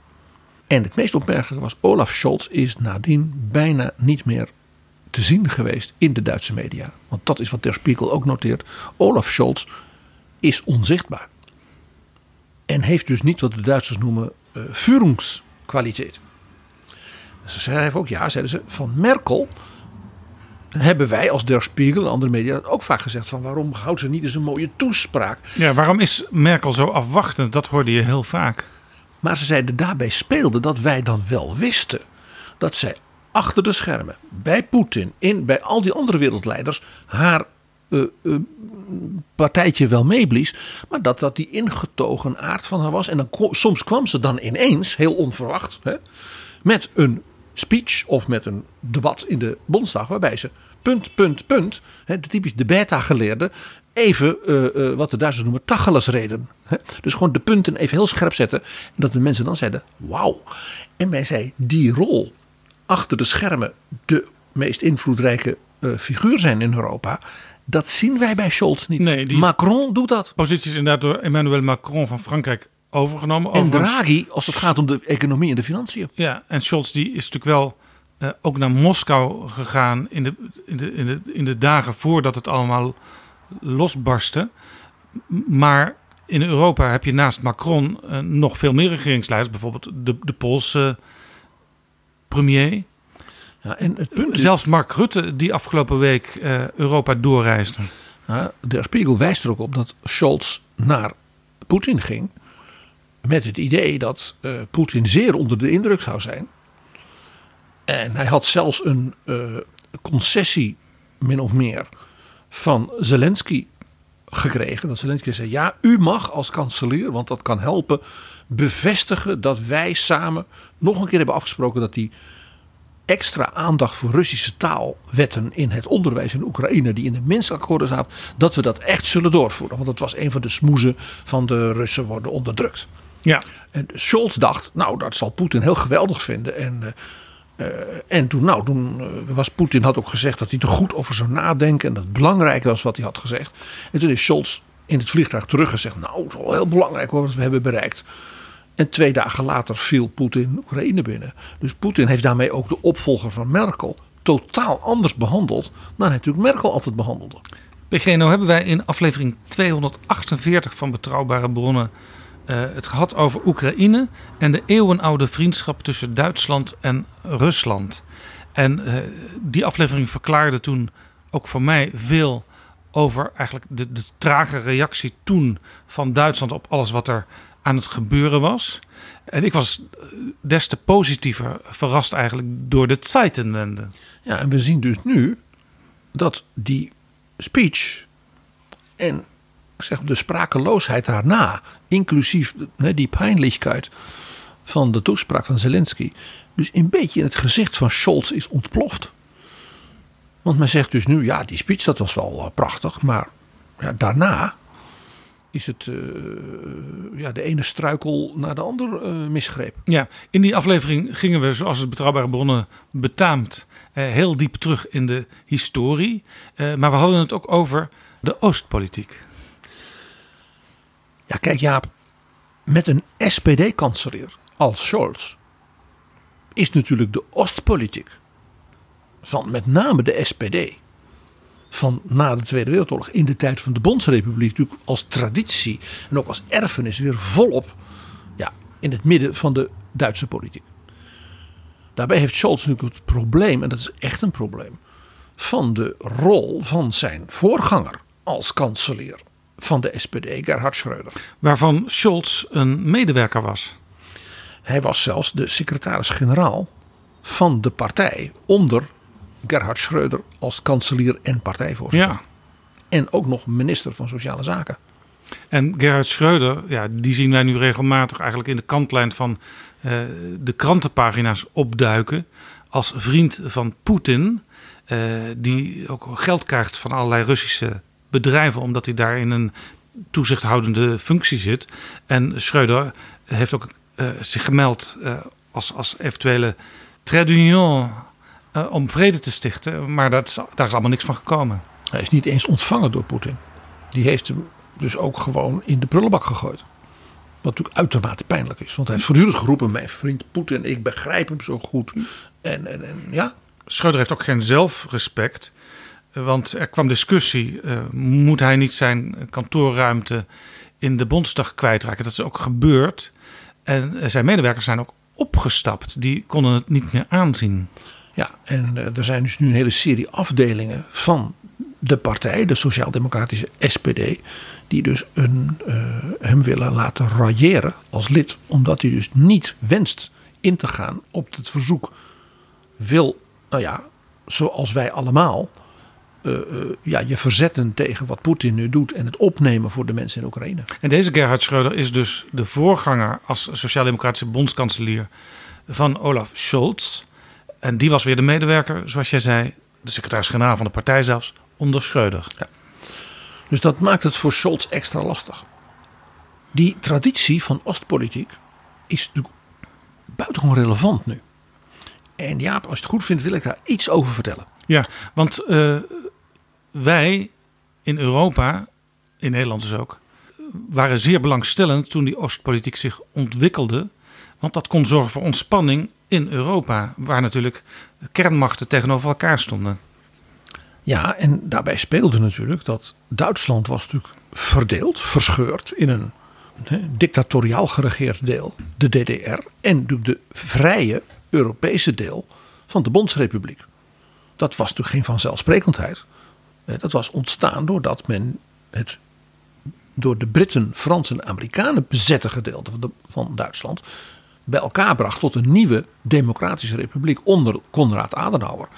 En het meest opmerkelijke was, Olaf Scholz is nadien bijna niet meer te zien geweest in de Duitse media. Want dat is wat Der Spiegel ook noteert. Olaf Scholz is onzichtbaar. En heeft dus niet wat de Duitsers noemen uh, Führungskwaliteit. Ze schrijven ook, ja, zeiden ze, van Merkel hebben wij als Der Spiegel en andere media ook vaak gezegd van waarom houdt ze niet eens een mooie toespraak? Ja, waarom is Merkel zo afwachtend? Dat hoorde je heel vaak. Maar ze zeiden daarbij speelde dat wij dan wel wisten dat zij achter de schermen bij Poetin, in, bij al die andere wereldleiders haar uh, uh, partijtje wel meeblies. Maar dat dat die ingetogen aard van haar was. En dan soms kwam ze dan ineens, heel onverwacht, hè, met een speech of met een debat in de Bondsdag. Waarbij ze punt, punt, punt, hè, de typisch de beta-geleerde, even uh, uh, wat de Duitsers noemen tachelesreden. Hè. Dus gewoon de punten even heel scherp zetten. En dat de mensen dan zeiden, wauw. En mij zei, die rol achter de schermen de meest invloedrijke uh, figuur zijn in Europa dat zien wij bij Scholz niet. Nee, Macron doet dat. Positie is inderdaad door Emmanuel Macron van Frankrijk overgenomen. En Draghi als het gaat om de economie en de financiën. Ja, en Scholz die is natuurlijk wel uh, ook naar Moskou gegaan in de, in, de, in, de, in de dagen voordat het allemaal losbarstte. Maar in Europa heb je naast Macron uh, nog veel meer regeringsleiders. Bijvoorbeeld de, de Poolse premier. Ja, en het punt is, Zelfs Mark Rutte, die afgelopen week eh, Europa doorreisde. De Spiegel wijst er ook op dat Scholz naar Poetin ging. Met het idee dat eh, Poetin zeer onder de indruk zou zijn. En hij had zelfs een eh, concessie, min of meer, van Zelensky gekregen. Dat Zelensky zei: Ja, u mag als kanselier, want dat kan helpen, bevestigen dat wij samen nog een keer hebben afgesproken dat die extra aandacht voor Russische taalwetten in het onderwijs in Oekraïne, die in de Minsk-akkoorden zaten, dat we dat echt zullen doorvoeren. Want dat was een van de smoezen van de Russen worden onderdrukt. Ja. En Scholz dacht, nou, dat zal Poetin heel geweldig vinden. En, uh, en toen, nou, toen uh, was Poetin had ook gezegd dat hij er goed over zou nadenken. En dat het belangrijk was wat hij had gezegd. En toen is Scholz in het vliegtuig teruggezegd, nou, het is wel heel belangrijk hoor, wat we hebben bereikt. En twee dagen later viel Poetin Oekraïne binnen. Dus Poetin heeft daarmee ook de opvolger van Merkel totaal anders behandeld dan natuurlijk Merkel altijd behandelde. PGNO hebben wij in aflevering 248 van Betrouwbare Bronnen het gehad over Oekraïne en de eeuwenoude vriendschap tussen Duitsland en Rusland. En uh, die aflevering verklaarde toen ook voor mij veel over eigenlijk de, de trage reactie toen van Duitsland op alles wat er aan het gebeuren was. En ik was des te positiever verrast eigenlijk door de Zeitenwende. Ja, en we zien dus nu dat die speech en zeg, de sprakeloosheid daarna, inclusief die pijnlijkheid van de toespraak van Zelensky, dus een beetje in het gezicht van Scholz is ontploft. Want men zegt dus nu, ja, die speech dat was wel prachtig, maar ja, daarna is het uh, ja, de ene struikel naar de ander uh, misgreep. Ja, in die aflevering gingen we, zoals het betrouwbare bronnen betaamt, heel diep terug in de historie. maar we hadden het ook over de Oostpolitiek. Ja, kijk Jaap, met een SPD-kanselier als Scholz is natuurlijk de Oostpolitiek van met name de SPD van na de Tweede Wereldoorlog in de tijd van de Bondsrepubliek natuurlijk als traditie en ook als erfenis weer volop ja, in het midden van de Duitse politiek. Daarbij heeft Scholz natuurlijk het probleem, en dat is echt een probleem, van de rol van zijn voorganger als kanselier van de SPD, Gerhard Schröder. Waarvan Scholz een medewerker was. Hij was zelfs de secretaris-generaal van de partij onder Gerhard Schröder als kanselier en partijvoorzitter. Ja. En ook nog minister van Sociale Zaken. En Gerhard Schreuder, ja, die zien wij nu regelmatig eigenlijk in de kantlijn van uh, de krantenpagina's opduiken. Als vriend van Poetin, uh, die ook geld krijgt van allerlei Russische bedrijven, omdat hij daar in een toezichthoudende functie zit. En Schreuder heeft ook uh, zich gemeld als, als eventuele union uh, om vrede te stichten. Maar dat is, daar is allemaal niks van gekomen. Hij is niet eens ontvangen door Poetin. Die heeft hem dus ook gewoon in de prullenbak gegooid. Wat natuurlijk uitermate pijnlijk is. Want hij heeft voortdurend geroepen: Mijn vriend Poetin, ik begrijp hem zo goed. En, en, en ja. Schreuder heeft ook geen zelfrespect. Want er kwam discussie: uh, moet hij niet zijn kantoorruimte in de Bondsdag kwijtraken? Dat is ook gebeurd. En zijn medewerkers zijn ook opgestapt. Die konden het niet meer aanzien. Ja, en uh, er zijn dus nu een hele serie afdelingen van de partij, de Sociaal-Democratische SPD, die dus een, hem willen laten railleren als lid, omdat hij dus niet wenst in te gaan op het verzoek. Wil, nou ja, zoals wij allemaal, uh, ja, je verzetten tegen wat Poetin nu doet en het opnemen voor de mensen in Oekraïne. En deze Gerhard Schröder is dus de voorganger als Sociaal-Democratische bondskanselier van Olaf Scholz. En die was weer de medewerker, zoals jij zei, de secretaris-generaal van de partij zelfs, onder Schreuder. Ja. Dus dat maakt het voor Scholz extra lastig. Die traditie van Oostpolitiek is natuurlijk buitengewoon relevant nu. En Jaap, als je het goed vindt, wil ik daar iets over vertellen. Ja, want uh, wij in Europa, in Nederland dus ook, waren zeer belangstellend toen die Oostpolitiek zich ontwikkelde. Want dat kon zorgen voor ontspanning in Europa, waar natuurlijk kernmachten tegenover elkaar stonden. Ja, en daarbij speelde natuurlijk dat Duitsland was natuurlijk verdeeld, verscheurd in een dictatoriaal geregeerd deel, de DDR, en natuurlijk de vrije Europese deel van de Bondsrepubliek. Dat was natuurlijk geen vanzelfsprekendheid. Eh, Dat was ontstaan doordat men het door de Britten, Fransen en Amerikanen bezette gedeelte van, van Duitsland bij elkaar bracht tot een nieuwe democratische republiek onder Konrad Adenauer.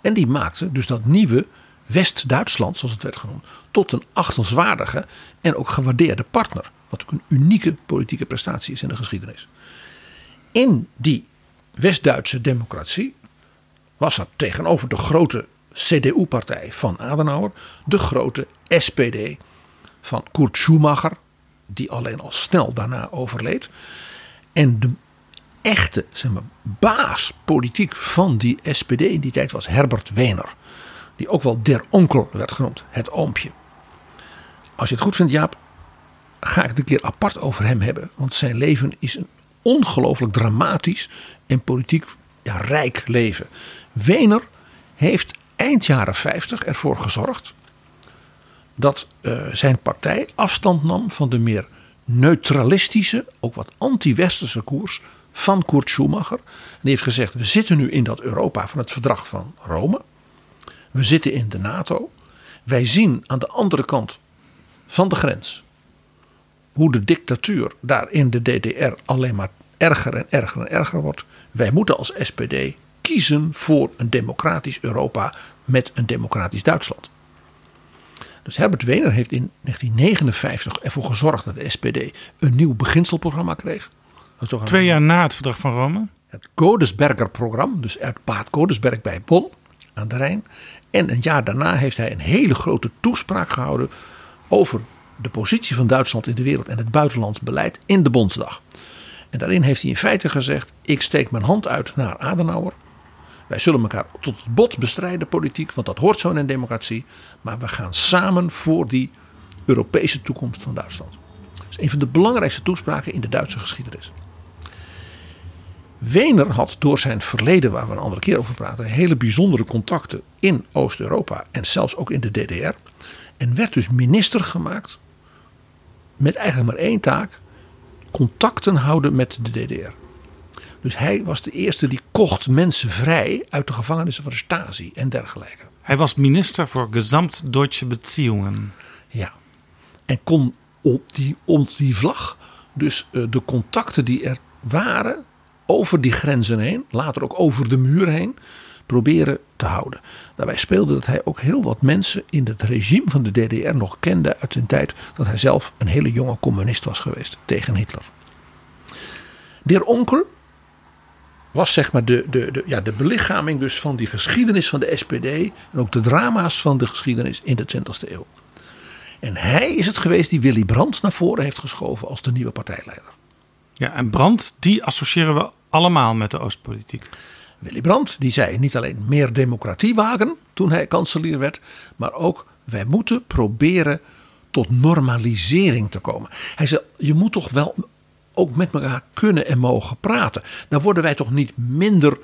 En die maakte dus dat nieuwe West-Duitsland, zoals het werd genoemd, tot een achtenswaardige en ook gewaardeerde partner. Wat ook een unieke politieke prestatie is in de geschiedenis. In die West-Duitse democratie was er tegenover de grote CDU-partij van Adenauer de grote SPD van Kurt Schumacher, die alleen al snel daarna overleed. En de echte zeg maar, baas politiek van die SPD in die tijd was Herbert Wehner. Die ook wel der onkel werd genoemd, het oompje. Als je het goed vindt, Jaap, ga ik het een keer apart over hem hebben. Want zijn leven is een ongelooflijk dramatisch en politiek ja, rijk leven. Wehner heeft eind jaren 50 ervoor gezorgd dat uh, zijn partij afstand nam van de meer neutralistische, ook wat anti-westerse koers van Kurt Schumacher. En die heeft gezegd: we zitten nu in dat Europa van het verdrag van Rome. We zitten in de NATO. Wij zien aan de andere kant van de grens hoe de dictatuur daar in de DDR alleen maar erger en erger en erger wordt. Wij moeten als SPD kiezen voor een democratisch Europa met een democratisch Duitsland. Dus Herbert Wehner heeft in 1959 ervoor gezorgd dat de SPD een nieuw beginselprogramma kreeg. Twee jaar na het verdrag van Rome. Het Godesberger programma, dus uit Bad Godesberg bij Bonn aan de Rijn. En een jaar daarna heeft hij een hele grote toespraak gehouden over de positie van Duitsland in de wereld en het buitenlands beleid in de Bondsdag. En daarin heeft hij in feite gezegd: ik steek mijn hand uit naar Adenauer. Wij zullen elkaar tot het bot bestrijden politiek, want dat hoort zo in een democratie. Maar we gaan samen voor die Europese toekomst van Duitsland. Dat is een van de belangrijkste toespraken in de Duitse geschiedenis. Wehner had door zijn verleden, waar we een andere keer over praten, hele bijzondere contacten in Oost-Europa en zelfs ook in de DDR. En werd dus minister gemaakt met eigenlijk maar één taak: contacten houden met de DDR. Dus hij was de eerste die kocht mensen vrij uit de gevangenissen van de Stasi en dergelijke. Hij was minister voor Gesamtdeutsche Beziehungen. Ja. En kon op die, op die vlag dus uh, de contacten die er waren over die grenzen heen, later ook over de muur heen, proberen te houden. Daarbij speelde dat hij ook heel wat mensen in het regime van de DDR nog kende uit een tijd dat hij zelf een hele jonge communist was geweest tegen Hitler. Der onkel was zeg maar de, de, de, ja, de belichaming dus van die geschiedenis van de SPD en ook de drama's van de geschiedenis in de 20e eeuw. En hij is het geweest die Willy Brandt naar voren heeft geschoven als de nieuwe partijleider. Ja, en Brandt, die associëren we allemaal met de Oostpolitiek. Willy Brandt, die zei niet alleen meer democratie wagen toen hij kanselier werd, maar ook wij moeten proberen tot normalisering te komen. Hij zei, je moet toch wel ook met elkaar kunnen en mogen praten. Daar worden wij toch niet minder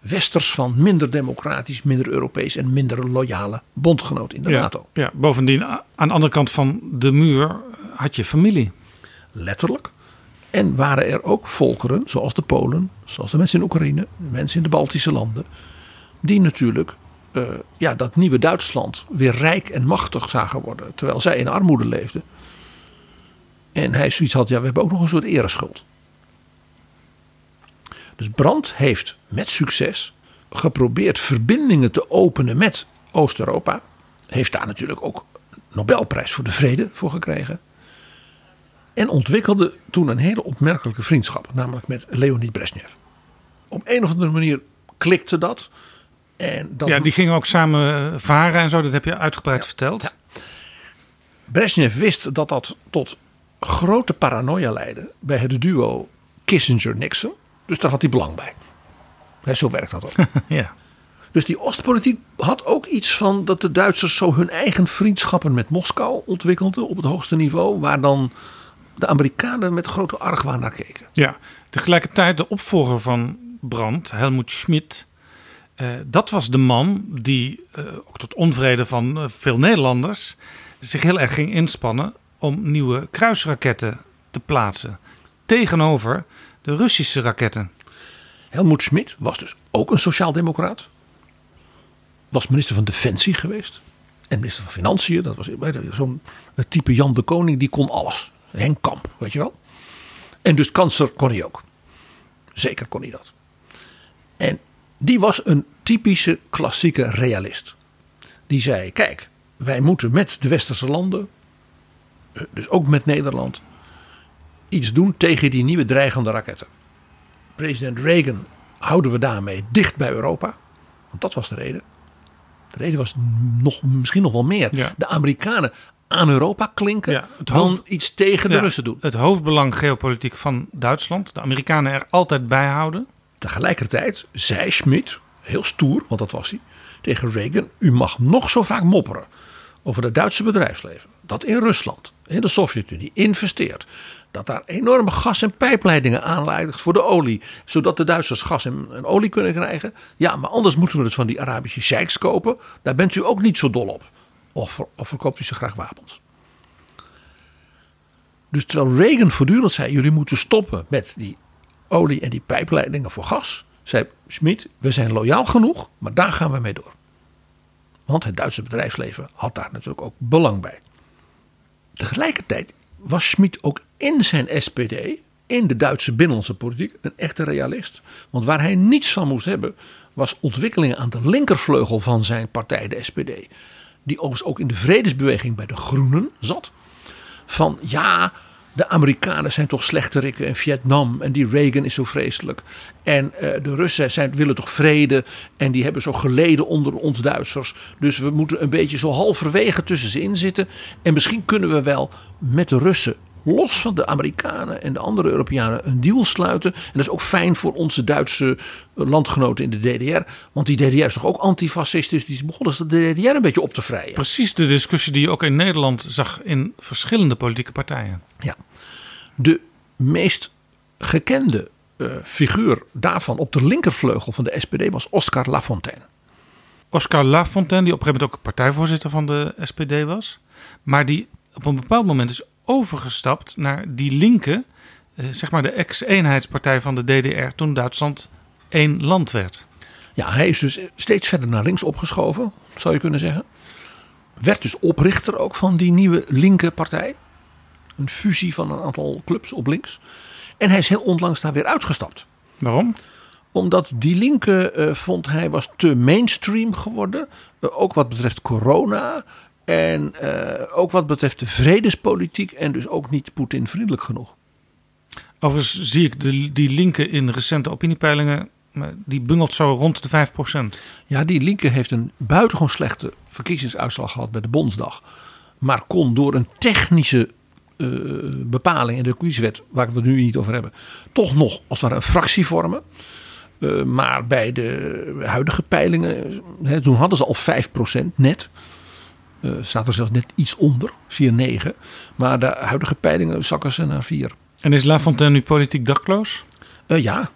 westers van, minder democratisch, minder Europees en minder loyale bondgenoot in de ja, NATO. Ja, bovendien aan de andere kant van de muur had je familie. Letterlijk. En waren er ook volkeren, zoals de Polen, zoals de mensen in Oekraïne, mensen in de Baltische landen, die natuurlijk uh, ja, dat nieuwe Duitsland weer rijk en machtig zagen worden, terwijl zij in armoede leefden. En hij zoiets had, ja, we hebben ook nog een soort ereschuld. Dus Brandt heeft met succes geprobeerd verbindingen te openen met Oost-Europa. Heeft daar natuurlijk ook Nobelprijs voor de Vrede voor gekregen. En ontwikkelde toen een hele opmerkelijke vriendschap, namelijk met Leonid Brezhnev. Op een of andere manier klikte dat. En dat ja, die gingen ook samen varen en zo, dat heb je uitgebreid ja, verteld. Ja. Brezhnev wist dat dat tot grote paranoia leidde bij het duo Kissinger-Nixon. Dus daar had hij belang bij. Ja, zo werkt dat ook. [laughs] ja. Dus die Oostpolitiek had ook iets van dat de Duitsers zo hun eigen vriendschappen met Moskou ontwikkelden op het hoogste niveau, waar dan de Amerikanen met grote argwaan naar keken. Ja, tegelijkertijd de opvolger van Brandt, Helmut Schmidt. Uh, dat was de man die, uh, ook tot onvrede van uh, veel Nederlanders, zich heel erg ging inspannen om nieuwe kruisraketten te plaatsen. Tegenover de Russische raketten. Helmoet Schmid was dus ook een sociaaldemocraat. Was minister van Defensie geweest. En minister van Financiën. Dat was zo'n type Jan de Koning. Die kon alles. Henk Kamp, weet je wel. En dus kansler kon hij ook. Zeker kon hij dat. En die was een typische klassieke realist. Die zei: Kijk, wij moeten met de westerse landen, dus ook met Nederland, iets doen tegen die nieuwe dreigende raketten. President Reagan houden we daarmee dicht bij Europa. Want dat was de reden. De reden was nog, misschien nog wel meer. De Amerikanen aan Europa klinken ja, dan iets tegen de Russen doen. Het hoofdbelang geopolitiek van Duitsland. De Amerikanen er altijd bij houden. Tegelijkertijd zei Schmidt, heel stoer, want dat was hij, tegen Reagan: U mag nog zo vaak mopperen over het Duitse bedrijfsleven. Dat in Rusland, in de Sovjet-Unie, investeert. Dat daar enorme gas- en pijpleidingen aanleidt voor de olie. Zodat de Duitsers gas en, olie kunnen krijgen. Ja, maar anders moeten we het van die Arabische sheiks kopen. Daar bent u ook niet zo dol op. Of, of verkoopt u ze graag wapens. Dus terwijl Reagan voortdurend zei: jullie moeten stoppen met die olie en die pijpleidingen voor gas. Zei Schmid: we zijn loyaal genoeg, maar daar gaan we mee door. Want het Duitse bedrijfsleven had daar natuurlijk ook belang bij. Tegelijkertijd was Schmid ook in zijn SPD, in de Duitse binnenlandse politiek, een echte realist. Want waar hij niets van moest hebben, was ontwikkelingen aan de linkervleugel van zijn partij, de SPD. Die overigens ook in de vredesbeweging bij de Groenen zat. Van ja, de Amerikanen zijn toch slechterikken in Vietnam en die Reagan is zo vreselijk. En uh, de Russen zijn, willen toch vrede en die hebben zo geleden onder ons Duitsers. Dus we moeten een beetje zo halverwege tussen ze in zitten. En misschien kunnen we wel met de Russen los van de Amerikanen en de andere Europeanen een deal sluiten. En dat is ook fijn voor onze Duitse eh, landgenoten in de DDR. Want die DDR is toch ook antifascistisch. Die begonnen de DDR een beetje op te vrijen. Precies de discussie die je ook in Nederland zag in verschillende politieke partijen. Ja. De meest gekende uh, figuur daarvan op de linkervleugel van de SPD was Oscar Lafontaine. Oscar Lafontaine, die op een gegeven moment ook partijvoorzitter van de SPD was. Maar die op een bepaald moment is overgestapt naar die linker, eh, zeg maar de ex-eenheidspartij van de DDR, toen Duitsland één land werd. Ja, hij is dus steeds verder naar links opgeschoven, zou je kunnen zeggen. Werd dus oprichter ook van die nieuwe linker partij. Een fusie van een aantal clubs op links. En hij is heel onlangs daar weer uitgestapt. Waarom? Omdat die linker uh, vond hij was te mainstream geworden. Uh, ook wat betreft corona. En uh, ook wat betreft de vredespolitiek en dus ook niet Poetin vriendelijk genoeg. Overigens zie ik de, die linken in recente opiniepeilingen, die bungelt zo rond de 5%. Ja, die linker heeft een buitengewoon slechte verkiezingsuitslag gehad bij de Bondsdag. Maar kon door een technische uh, bepaling in de kieswet, waar we het nu niet over hebben, toch nog als het ware een fractie vormen. Uh, maar bij de huidige peilingen, hè, toen hadden ze al 5% net. Uh, staat er zelfs net iets onder, 4,9. Maar de huidige peilingen zakken ze naar 4. En is Lafontaine nu politiek dakloos? Uh, ja.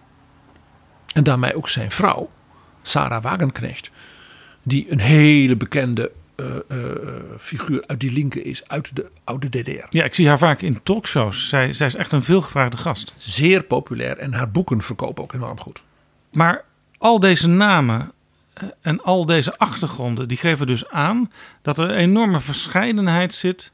En daarmee ook zijn vrouw, Sarah Wagenknecht. Die een hele bekende uh, figuur uit die linker is, uit de oude DDR. Ja, ik zie haar vaak in talkshows. Zij, zij is echt een veelgevraagde gast. Zeer populair en haar boeken verkopen ook enorm goed. Maar al deze namen en al deze achtergronden die geven dus aan dat er een enorme verscheidenheid zit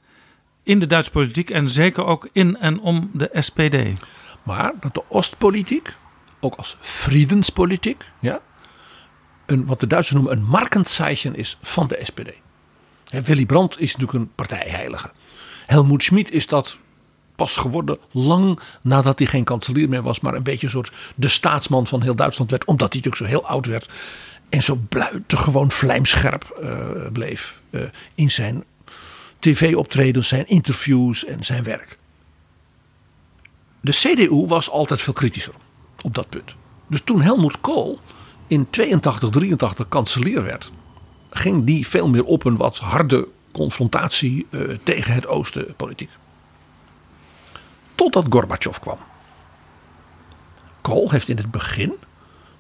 in de Duitse politiek en zeker ook in en om de SPD. Maar dat de Oostpolitiek, ook als Friedenspolitiek, ja, een, wat de Duitsers noemen een markenzeichen is van de SPD. Willy Brandt is natuurlijk een partijheilige. Helmoet Schmid is dat pas geworden lang nadat hij geen kanselier meer was, maar een beetje een soort de staatsman van heel Duitsland werd, omdat hij natuurlijk zo heel oud werd. En zo buitengewoon vlijmscherp uh, bleef uh, in zijn tv-optredens, zijn interviews en zijn werk. De CDU was altijd veel kritischer op dat punt. Dus toen Helmut Kohl in 82, 83 kanselier werd, ging die veel meer op een wat harde confrontatie uh, tegen het oosten politiek. Totdat Gorbachev kwam. Kohl heeft in het begin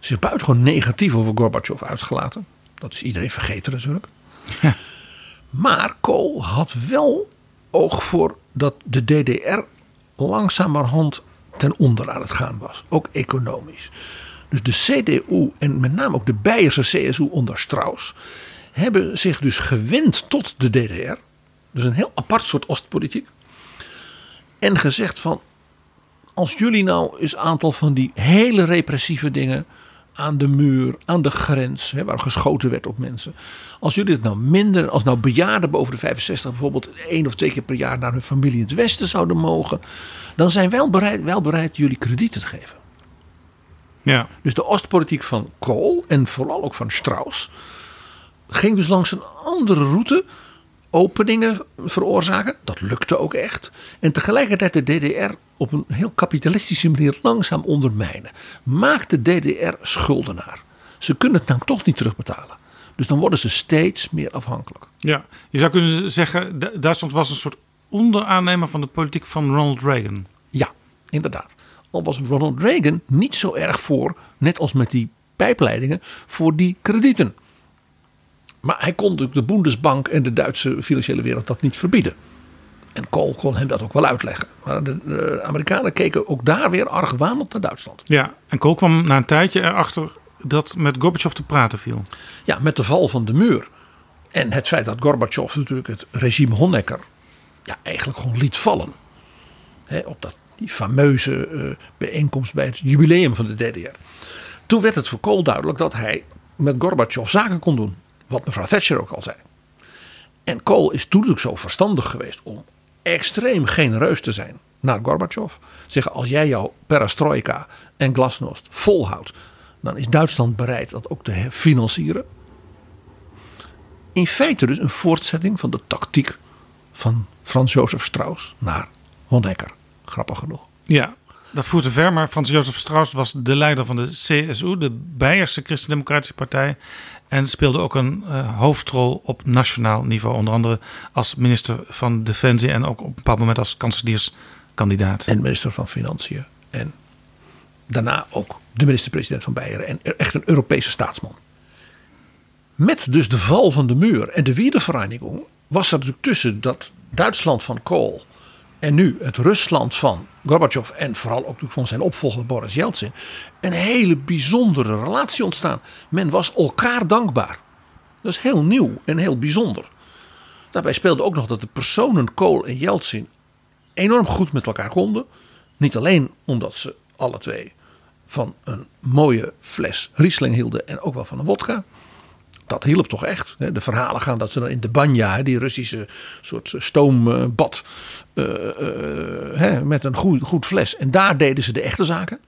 zich buitengewoon negatief over Gorbachev uitgelaten. Dat is iedereen vergeten natuurlijk. Ja. Maar Kool had wel oog voor dat de DDR langzamerhand ten onder aan het gaan was. Ook economisch. Dus de CDU en met name ook de Beierse CSU onder Strauss hebben zich dus gewend tot de DDR. Dus een heel apart soort Oostpolitiek. En gezegd van als jullie nou eens een aantal van die hele repressieve dingen aan de muur, aan de grens, hè, waar geschoten werd op mensen. Als jullie het nou minder, als nou bejaarden boven de 65 bijvoorbeeld één of twee keer per jaar naar hun familie in het Westen zouden mogen, dan zijn wij wel bereid, wel bereid jullie kredieten te geven. Ja. Dus de Oostpolitiek van Kool en vooral ook van Strauss ging dus langs een andere route openingen veroorzaken. Dat lukte ook echt. En tegelijkertijd de DDR op een heel kapitalistische manier langzaam ondermijnen. Maakt de DDR schuldenaar. Ze kunnen het nou toch niet terugbetalen. Dus dan worden ze steeds meer afhankelijk. Ja, je zou kunnen zeggen, Duitsland was een soort onderaannemer van de politiek van Ronald Reagan. Ja, inderdaad. Al was Ronald Reagan niet zo erg voor, net als met die pijpleidingen, voor die kredieten. Maar hij kon natuurlijk de Bundesbank en de Duitse financiële wereld dat niet verbieden. En Kool kon hem dat ook wel uitleggen. Maar de, Amerikanen keken ook daar weer argwanend naar Duitsland. Ja, en Kool kwam na een tijdje erachter dat met Gorbachev te praten viel. Ja, met de val van de muur. En het feit dat Gorbachev natuurlijk het regime Honecker ja, eigenlijk gewoon liet vallen. op dat, die fameuze uh, bijeenkomst bij het jubileum van de DDR. Toen werd het voor Kool duidelijk dat hij met Gorbachev zaken kon doen. Wat mevrouw Thatcher ook al zei. En Kool is toen zo verstandig geweest om extreem genereus te zijn naar Gorbachev. Zeggen als jij jouw perestroika en glasnost volhoudt, dan is Duitsland bereid dat ook te financieren. In feite dus een voortzetting van de tactiek van Frans Jozef Strauss naar Honecker. Grappig genoeg. Ja, dat voert te ver, maar Frans Jozef Strauss was de leider van de CSU, de Beierse Christendemocratische Partij. En speelde ook een uh, hoofdrol op nationaal niveau. Onder andere als minister van Defensie en ook op een bepaald moment als kanselierskandidaat. En minister van Financiën. En daarna ook de minister-president van Beieren. En echt een Europese staatsman. Met dus de val van de muur en de Wiedervereinigung was er natuurlijk tussen dat Duitsland van Kool en nu het Rusland van Gorbachev en vooral ook van zijn opvolger Boris Yeltsin een hele bijzondere relatie ontstaan. Men was elkaar dankbaar. Dat is heel nieuw en heel bijzonder. Daarbij speelde ook nog dat de personen Kool en Yeltsin enorm goed met elkaar konden. Niet alleen omdat ze alle twee van een mooie fles Riesling hielden en ook wel van een wodka dat hielp toch echt. De verhalen gaan dat ze dan in de banja, die Russische soort stoombad, uh, met een goed, goed fles. En daar deden ze de echte zaken.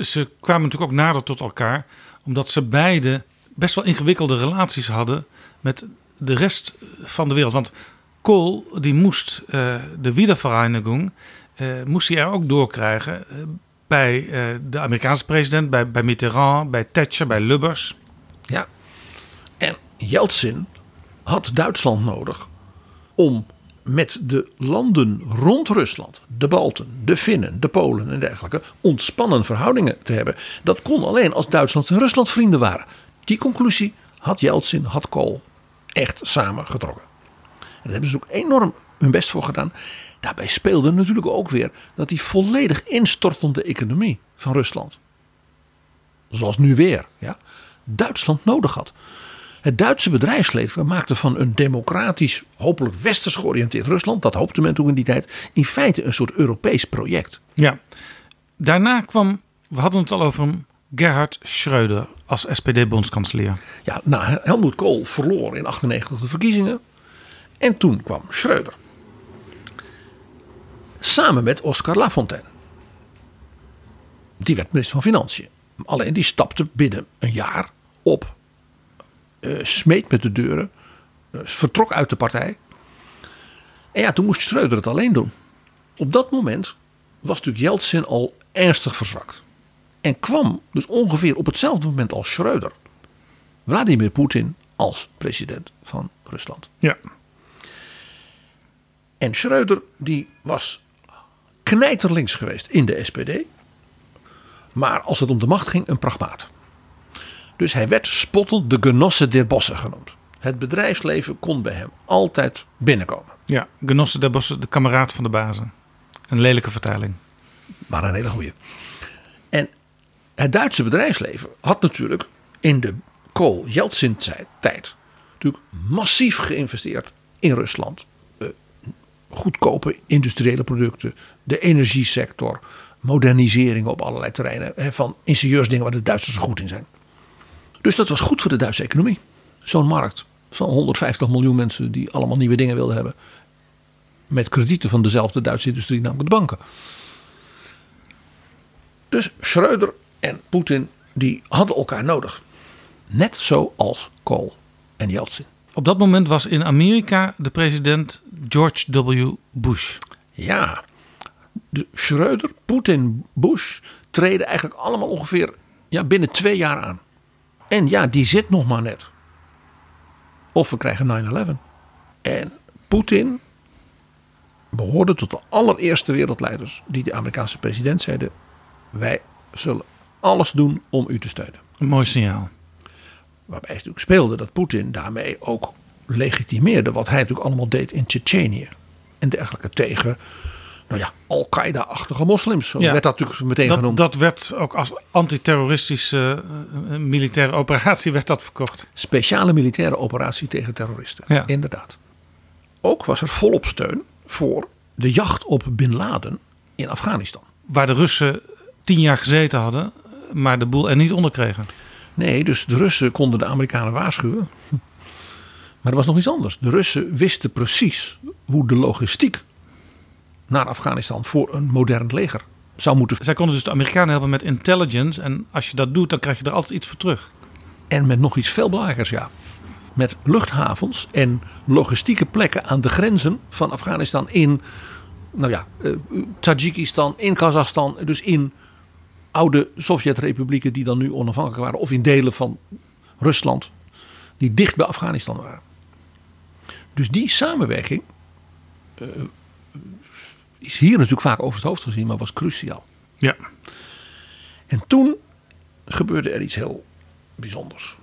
Ze kwamen natuurlijk ook nader tot elkaar, omdat ze beide best wel ingewikkelde relaties hadden met de rest van de wereld. Want Kool, die moest uh, de Wiedervereinigung, moest hij er ook doorkrijgen bij de Amerikaanse president, bij, bij Mitterrand, bij Thatcher, bij Lubbers. Ja, en Yeltsin had Duitsland nodig om met de landen rond Rusland, de Balten, de Finnen, de Polen en dergelijke, ontspannen verhoudingen te hebben. Dat kon alleen als Duitsland en Rusland vrienden waren. Die conclusie had Yeltsin, had Kool echt samen getrokken. En daar hebben ze ook enorm hun best voor gedaan. Daarbij speelde natuurlijk ook weer dat die volledig instortende economie van Rusland, zoals nu weer, ja, Duitsland nodig had. Het Duitse bedrijfsleven maakte van een democratisch, hopelijk westers georiënteerd Rusland, dat hoopte men toen in die tijd, in feite een soort Europees project. Ja, daarna kwam, we hadden het al over hem, Gerhard Schröder als SPD-bondskanselier. Ja, nou, Helmut Kohl verloor in 98 de verkiezingen. En toen kwam Schröder. Samen met Oscar Lafontaine. Die werd minister van Financiën. Alleen die stapte binnen een jaar op smeet met de deuren. Uh, vertrok uit de partij. En ja, toen moest Schreuder het alleen doen. Op dat moment was natuurlijk Yeltsin al ernstig verzwakt. En kwam dus ongeveer op hetzelfde moment als Schreuder. Vladimir Poetin als president van Rusland. Ja. En Schreuder die was knijterlinks geweest in de SPD. Maar als het om de macht ging, een pragmaat. Dus hij werd spottend de Genosse der Bossen genoemd. Het bedrijfsleven kon bij hem altijd binnenkomen. Ja, Genosse der Bossen, de kameraad van de bazen. Een lelijke vertaling. Maar een hele goede. En het Duitse bedrijfsleven had natuurlijk in de Kool-Jeltsin-tijd natuurlijk massief geïnvesteerd in Rusland. Uh, goedkope industriële producten, de energiesector, moderniseringen op allerlei terreinen. Van ingenieursdingen waar de Duitsers zo goed in zijn. Dus dat was goed voor de Duitse economie. Zo'n markt van 150 miljoen mensen die allemaal nieuwe dingen wilden hebben. Met kredieten van dezelfde Duitse industrie, namelijk de banken. Dus Schreuder en Poetin die hadden elkaar nodig. Net zoals Kool en Yeltsin. Op dat moment was in Amerika de president George W. Bush. Ja, de Schreuder, Poetin, Bush treden eigenlijk allemaal ongeveer ja, binnen twee jaar aan. En ja, die zit nog maar net. Of we krijgen 9-11. En Poetin behoorde tot de allereerste wereldleiders die de Amerikaanse president zeiden: Wij zullen alles doen om u te steunen. Een mooi signaal. Waarbij natuurlijk speelde dat Poetin daarmee ook legitimeerde wat hij natuurlijk allemaal deed in Tsjetsjenië. En dergelijke tegen nou ja, Al-Qaeda-achtige moslims. Zo werd dat natuurlijk meteen dat, genoemd. Dat werd ook als antiterroristische uh, militaire operatie werd dat verkocht. Speciale militaire operatie tegen terroristen. Ja. Inderdaad. Ook was er volop steun voor de jacht op Bin Laden in Afghanistan. Waar de Russen tien jaar gezeten hadden, maar de boel er niet onder kregen. Nee, dus de Russen konden de Amerikanen waarschuwen. [laughs] Maar er was nog iets anders. De Russen wisten precies hoe de logistiek naar Afghanistan voor een modern leger zou moeten. Zij konden dus de Amerikanen helpen met intelligence. En als je dat doet, dan krijg je er altijd iets voor terug. En met nog iets veel belangrijkers, ja. Met luchthavens en logistieke plekken aan de grenzen van Afghanistan in, nou ja, uh, Tajikistan, in Kazachstan, dus in oude Sovjet-republieken die dan nu onafhankelijk waren, of in delen van Rusland, die dicht bij Afghanistan waren. Dus die samenwerking uh, is hier natuurlijk vaak over het hoofd gezien, maar was cruciaal. Ja. En toen gebeurde er iets heel bijzonders.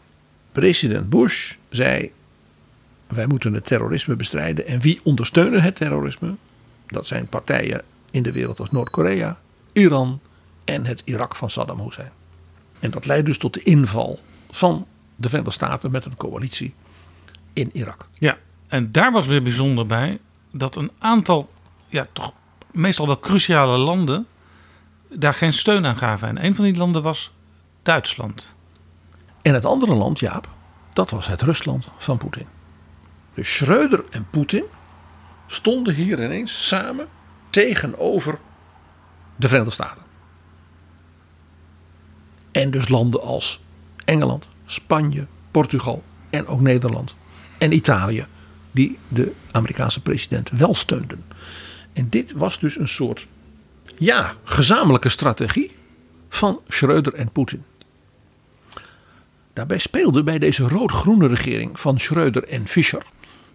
President Bush zei: Wij moeten het terrorisme bestrijden. En wie ondersteunen het terrorisme? Dat zijn partijen in de wereld als Noord-Korea, Iran en het Irak van Saddam Hussein. En dat leidt dus tot de inval van de Verenigde Staten met een coalitie in Irak. Ja, en daar was weer bijzonder bij dat een aantal ja, toch meestal wel cruciale landen daar geen steun aan gaven. En een van die landen was Duitsland. En het andere land, Jaap, dat was het Rusland van Poetin. Dus Schreuder en Poetin stonden hier ineens samen tegenover de Verenigde Staten. En dus landen als Engeland, Spanje, Portugal en ook Nederland en Italië, die de Amerikaanse president wel steunden. En dit was dus een soort ja, gezamenlijke strategie van Schreuder en Poetin. Daarbij speelde bij deze rood-groene regering van Schreuder en Fischer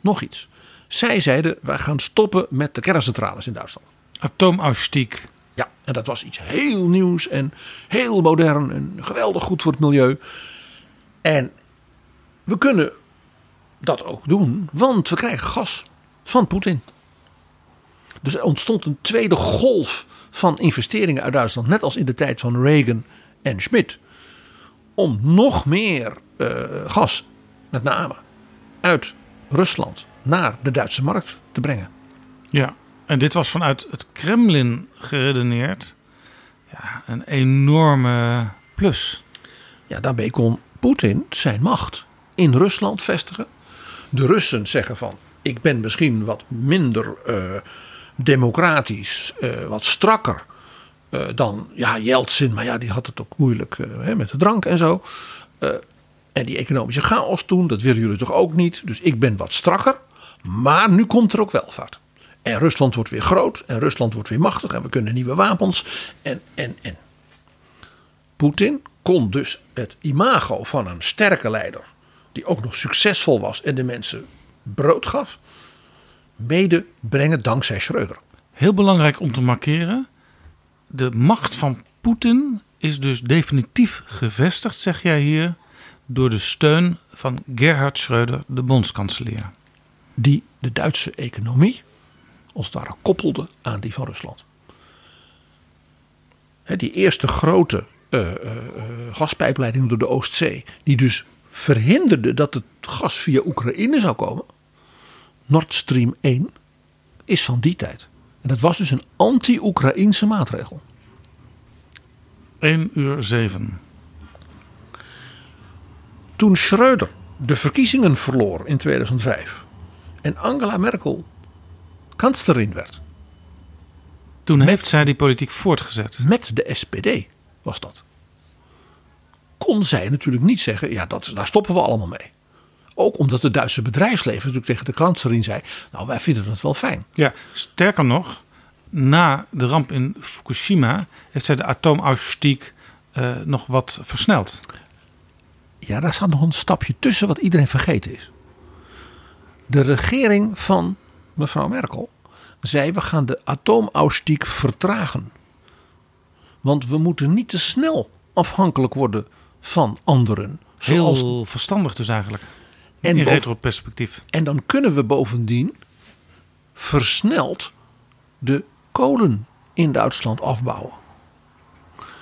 nog iets. Zij zeiden: wij gaan stoppen met de kerncentrales in Duitsland. Atoomausstiek. Ja, en dat was iets heel nieuws en heel modern en geweldig goed voor het milieu. En we kunnen dat ook doen, want we krijgen gas van Poetin. Dus er ontstond een tweede golf van investeringen uit Duitsland, net als in de tijd van Reagan en Schmidt, om nog meer uh, gas, met name uit Rusland, naar de Duitse markt te brengen. Ja, en dit was vanuit het Kremlin geredeneerd ja, een enorme plus. Ja, daarmee kon Poetin zijn macht in Rusland vestigen. De Russen zeggen van, ik ben misschien wat minder uh, democratisch, uh, wat strakker uh, dan ja, Yeltsin. Maar ja, die had het ook moeilijk uh, met de drank en zo. en die economische chaos toen, dat willen jullie toch ook niet. Dus ik ben wat strakker. Maar nu komt er ook welvaart. En Rusland wordt weer groot. En Rusland wordt weer machtig. En we kunnen nieuwe wapens. En, en, en. Poetin kon dus het imago van een sterke leider. Die ook nog succesvol was en de mensen brood gaf mede brengen dankzij Schreuder. Heel belangrijk om te markeren. De macht van Poetin is dus definitief gevestigd, zeg jij hier, door de steun van Gerhard Schreuder, de bondskanselier. Die de Duitse economie als het ware koppelde aan die van Rusland. die eerste grote uh, gaspijpleiding door de Oostzee, die dus verhinderde dat het gas via Oekraïne zou komen. Nord Stream 1 is van die tijd. En dat was dus een anti-Oekraïnse maatregel. 1 uur 7. Toen Schreuder de verkiezingen verloor in 2005 en Angela Merkel kanslerin werd. Toen heeft zij die politiek voortgezet. Met de SPD was dat. Kon zij natuurlijk niet zeggen, ja, dat, daar stoppen we allemaal mee. Ook omdat het Duitse bedrijfsleven natuurlijk tegen de kanslerin zei, nou wij vinden het wel fijn. Ja, sterker nog, na de ramp in Fukushima heeft zij de atoomausstieg uh, nog wat versneld. Ja, daar staat nog een stapje tussen wat iedereen vergeten is. De regering van mevrouw Merkel zei: we gaan de atoomausstieg vertragen. Want we moeten niet te snel afhankelijk worden van anderen. Heel zoals... verstandig dus eigenlijk. En in retroperspectief. En dan kunnen we bovendien versneld de kolen in Duitsland afbouwen.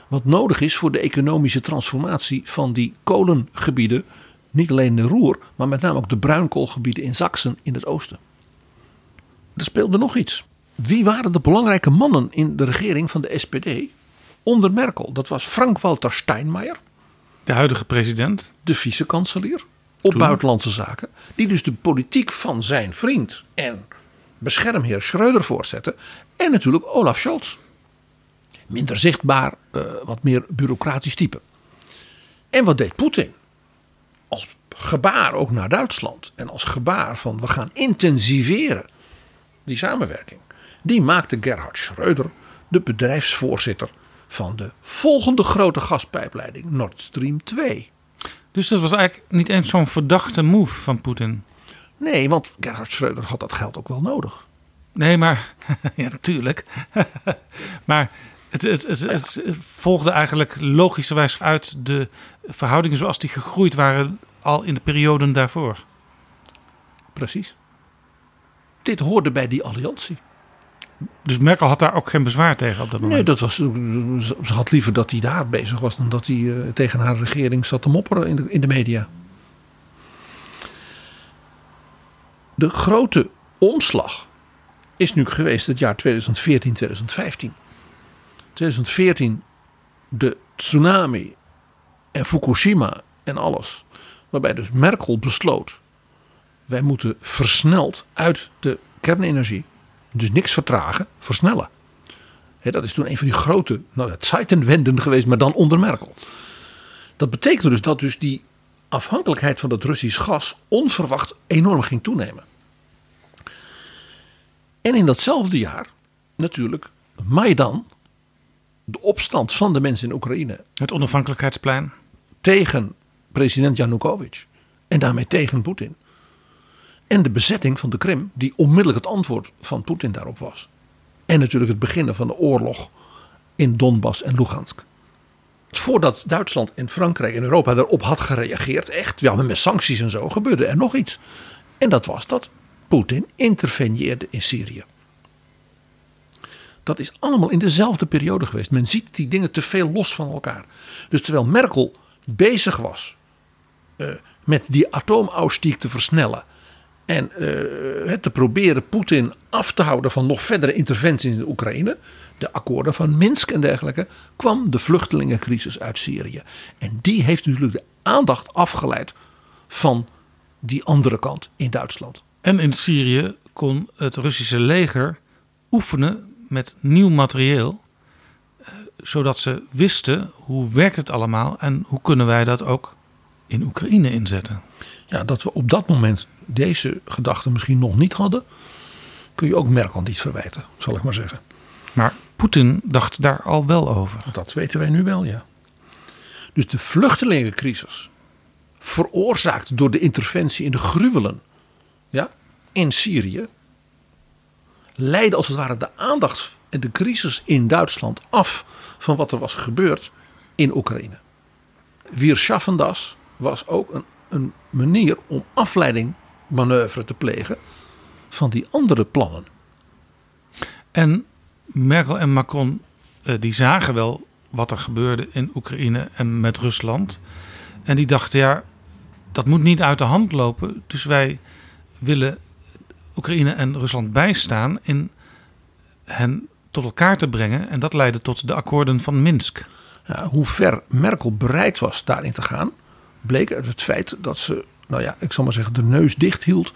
Wat nodig is voor de economische transformatie van die kolengebieden. Niet alleen de Roer, maar met name ook de bruinkoolgebieden in Sachsen in het oosten. Er speelde nog iets. Wie waren de belangrijke mannen in de regering van de SPD onder Merkel? Dat was Frank-Walter Steinmeier. De huidige president. De vice-kanselier op buitenlandse zaken. Die dus de politiek van zijn vriend en beschermheer Schreuder voortzette. En natuurlijk Olaf Scholz. Minder zichtbaar, uh, wat meer bureaucratisch type. En wat deed Poetin? Als gebaar ook naar Duitsland. En als gebaar van we gaan intensiveren die samenwerking. Die maakte Gerhard Schreuder de bedrijfsvoorzitter van de volgende grote gaspijpleiding Nord Stream 2. Dus dat was eigenlijk niet eens zo'n verdachte move van Poetin. Nee, want Gerhard Schreuder had dat geld ook wel nodig. Nee, maar [laughs] ja, natuurlijk. [laughs] maar het, het, het, het, volgde eigenlijk logischerwijs uit de verhoudingen zoals die gegroeid waren al in de perioden daarvoor. Precies. Dit hoorde bij die alliantie. Dus Merkel had daar ook geen bezwaar tegen op dat moment? Nee, dat was, ze had liever dat hij daar bezig was dan dat hij uh, tegen haar regering zat te mopperen in de, in de media. De grote omslag is nu geweest het jaar 2014, 2015. 2014 de tsunami en Fukushima en alles. Waarbij dus Merkel besloot wij moeten versneld uit de kernenergie. Dus niks vertragen, versnellen. dat is toen een van die grote nou, Zeitenwenden geweest, maar dan onder Merkel. Dat betekende dus dat dus die afhankelijkheid van het Russisch gas onverwacht enorm ging toenemen. En in datzelfde jaar natuurlijk Maidan, de opstand van de mensen in Oekraïne. Het onafhankelijkheidsplein. Tegen president Yanukovych. En daarmee tegen Poetin. En de bezetting van de Krim, die onmiddellijk het antwoord van Poetin daarop was. En natuurlijk het beginnen van de oorlog in Donbass en Lugansk. Voordat Duitsland en Frankrijk en Europa daarop had gereageerd, echt, ja, met sancties en zo, gebeurde er nog iets. En dat was dat Poetin interveneerde in Syrië. Dat is allemaal in dezelfde periode geweest. Men ziet die dingen te veel los van elkaar. Dus terwijl Merkel bezig was uh, met die atoomausstieg te versnellen en uh, te proberen Poetin af te houden van nog verdere interventies in de Oekraïne. De akkoorden van Minsk en dergelijke. kwam de vluchtelingencrisis uit Syrië. En die heeft natuurlijk de aandacht afgeleid van die andere kant in Duitsland. En in Syrië kon het Russische leger oefenen met nieuw materieel. Eh, zodat ze wisten hoe werkt het allemaal en hoe kunnen wij dat ook in Oekraïne inzetten. Ja, dat we op dat moment deze gedachten misschien nog niet hadden, kun je ook Merkel niet verwijten, zal ik maar zeggen. Maar Poetin dacht daar al wel over. Dat weten wij nu wel, ja. Dus de vluchtelingencrisis, veroorzaakt door de interventie in de gruwelen ja, in Syrië, leidde als het ware de aandacht en de crisis in Duitsland af van wat er was gebeurd in Oekraïne. Wir schaffen das was ook een, een manier om afleiding manoeuvre te plegen van die andere plannen. En Merkel en Macron uh, die zagen wel wat er gebeurde in Oekraïne en met Rusland. En die dachten, ja, dat moet niet uit de hand lopen. Dus wij willen Oekraïne en Rusland bijstaan in hen tot elkaar te brengen. En dat leidde tot de akkoorden van Minsk. Ja, hoe ver Merkel bereid was daarin te gaan, bleek uit het feit dat ze, nou ja, ik zal maar zeggen, de neus dicht hield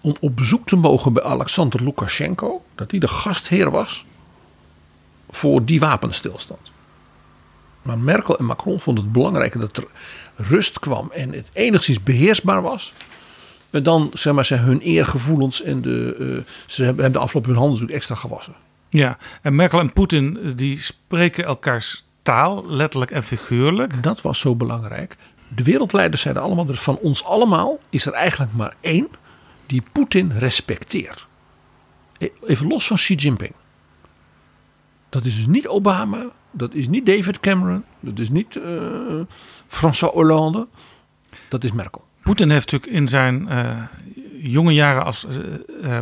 om op bezoek te mogen bij Alexander Lukashenko, dat hij de gastheer was voor die wapenstilstand. Maar Merkel en Macron vonden het belangrijk dat er rust kwam en het enigszins beheersbaar was. Dan zeg maar, zijn hun eergevoelens en de, uh, ze hebben de afgelopen hun handen natuurlijk extra gewassen. Ja, en Merkel en Poetin die spreken elkaars taal, letterlijk en figuurlijk. Dat was zo belangrijk. De wereldleiders zeiden allemaal, van ons allemaal is er eigenlijk maar één die Poetin respecteert. E, even los van Xi Jinping. Dat is dus niet Obama, dat is niet David Cameron, dat is niet uh, François Hollande, dat is Merkel. Poetin heeft natuurlijk in zijn uh, jonge jaren als uh,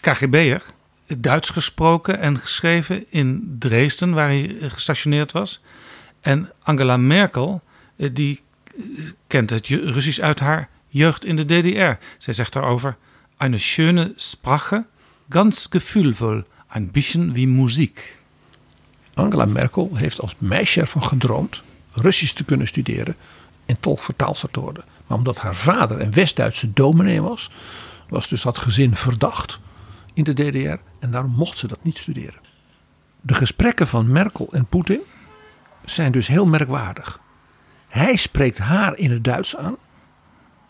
KGB'er Duits gesproken en geschreven in Dresden, waar hij gestationeerd was. En Angela Merkel, die kent het Russisch uit haar jeugd in de DDR. Zij zegt daarover: Eine schöne Sprache, ganz gefühlvoll, ein bisschen wie Musik. Angela Merkel heeft als meisje ervan gedroomd Russisch te kunnen studeren en tolkvertaalster te worden. Maar omdat haar vader een West-Duitse dominee was, was dus dat gezin verdacht in de DDR en daarom mocht ze dat niet studeren. De gesprekken van Merkel en Poetin zijn dus heel merkwaardig. Hij spreekt haar in het Duits aan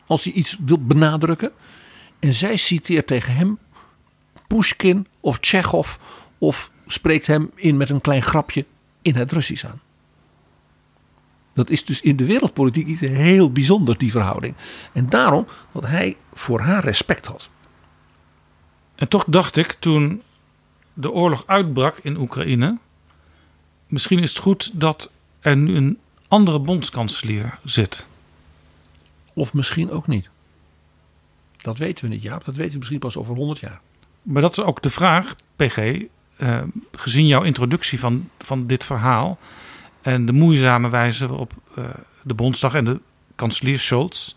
als hij iets wil benadrukken. En zij citeert tegen hem Pushkin of Tsjechov of spreekt hem in met een klein grapje in het Russisch aan. Dat is dus in de wereldpolitiek iets heel bijzonders, die verhouding. En daarom dat hij voor haar respect had. En toch dacht ik toen de oorlog uitbrak in Oekraïne. Misschien is het goed dat er nu een andere bondskanselier zit. Of misschien ook niet. Dat weten we niet, Jaap. Dat weten we misschien pas over 100 jaar. Maar dat is ook de vraag, PG. Uh, gezien jouw introductie van, van dit verhaal. En de moeizame wijze waarop uh, de Bondsdag en de kanselier Scholz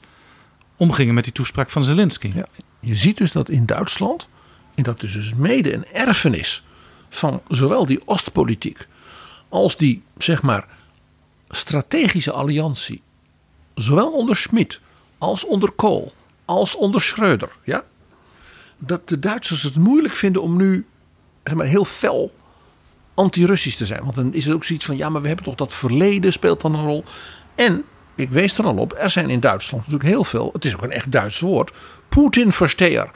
omgingen met die toespraak van Zelensky. Ja, je ziet dus dat in Duitsland, en dat is dus mede een erfenis van zowel die Oostpolitiek als die, zeg maar, strategische alliantie, zowel onder Schmid als onder Kool, als onder Schreuder, ja, dat de Duitsers het moeilijk vinden om nu zeg maar, heel fel anti-Russisch te zijn. Want dan is het ook zoiets van, ja, maar we hebben toch dat verleden speelt dan een rol. En, ik wees er al op, er zijn in Duitsland natuurlijk heel veel, het is ook een echt Duits woord, Poetin-versteer.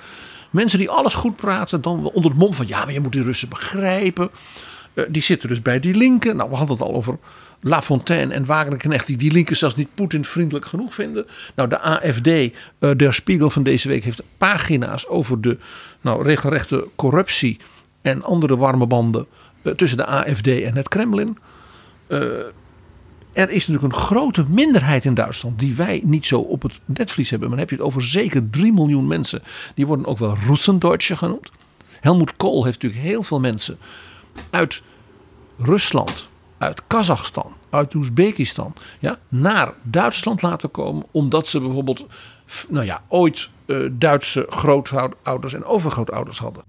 Mensen die alles goed praten, dan onder het mom van, ja, maar je moet die Russen begrijpen. Uh, die zitten dus bij die linken. Nou, we hadden het al over La Fontaine en Wagenknecht, die die linken zelfs niet Poetin vriendelijk genoeg vinden. Nou, de AFD, uh, Der Spiegel van deze week, heeft pagina's over de nou, regelrechte corruptie en andere warme banden uh, tussen de AFD en het Kremlin. Uh, er is natuurlijk een grote minderheid in Duitsland die wij niet zo op het netvlies hebben. Maar dan heb je het over zeker 3 miljoen mensen. Die worden ook wel Russendeutsche genoemd. Helmoet Kool heeft natuurlijk heel veel mensen uit Rusland, uit Kazachstan, uit Oezbekistan ja, naar Duitsland laten komen. Omdat ze bijvoorbeeld nou ja, ooit uh, Duitse grootouders en overgrootouders hadden.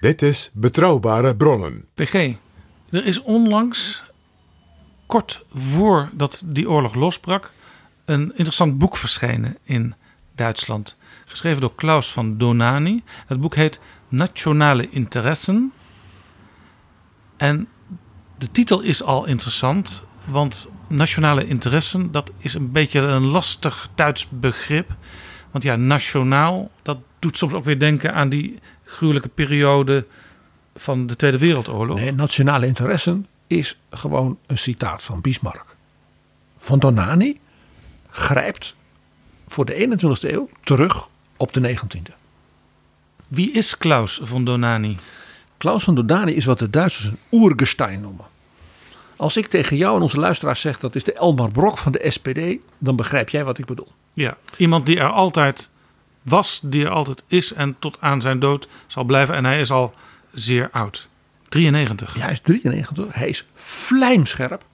Dit is Betrouwbare Bronnen. PG, er is onlangs, kort voordat die oorlog losbrak, een interessant boek verschenen in Duitsland. Geschreven door Klaus van Donani. Het boek heet Nationale Interessen. En de titel is al interessant, want nationale interessen, dat is een beetje een lastig Duits begrip. Want ja, nationaal, dat doet soms ook weer denken aan die gruwelijke periode van de Tweede Wereldoorlog. Nee, nationale interessen is gewoon een citaat van Bismarck. Van Donani grijpt voor de 21ste eeuw terug op de 19e. Wie is Klaus van Donani? Klaus van Donani is wat de Duitsers een oergestein noemen. Als ik tegen jou en onze luisteraars zeg dat is de Elmar Brok van de SPD, dan begrijp jij wat ik bedoel. Ja, iemand die er altijd was, die er altijd is en tot aan zijn dood zal blijven. En hij is al zeer oud. 93. Ja, hij is 93. Hij is vlijmscherp.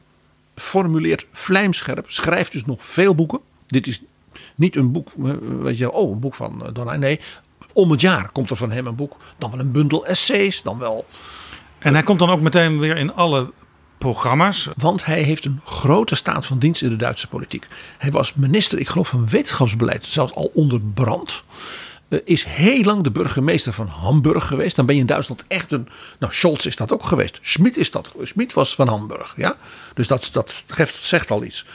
Formuleert vlijmscherp. Schrijft dus nog veel boeken. Dit is niet een boek, eh, weet je, oh, een boek van eh, Donna. Nee, om het jaar komt er van hem een boek. Dan wel een bundel essays, dan wel. En hij komt dan ook meteen weer in alle programma's. Want hij heeft een grote staat van dienst in de Duitse politiek. Hij was minister, ik geloof, van wetenschapsbeleid, zelfs al onder brand. Uh, is heel lang de burgemeester van Hamburg geweest. Dan ben je in Duitsland echt een. Nou, Scholz is dat ook geweest. Schmid is dat. Schmid was van Hamburg. Ja? Dus dat, dat geeft, zegt al iets.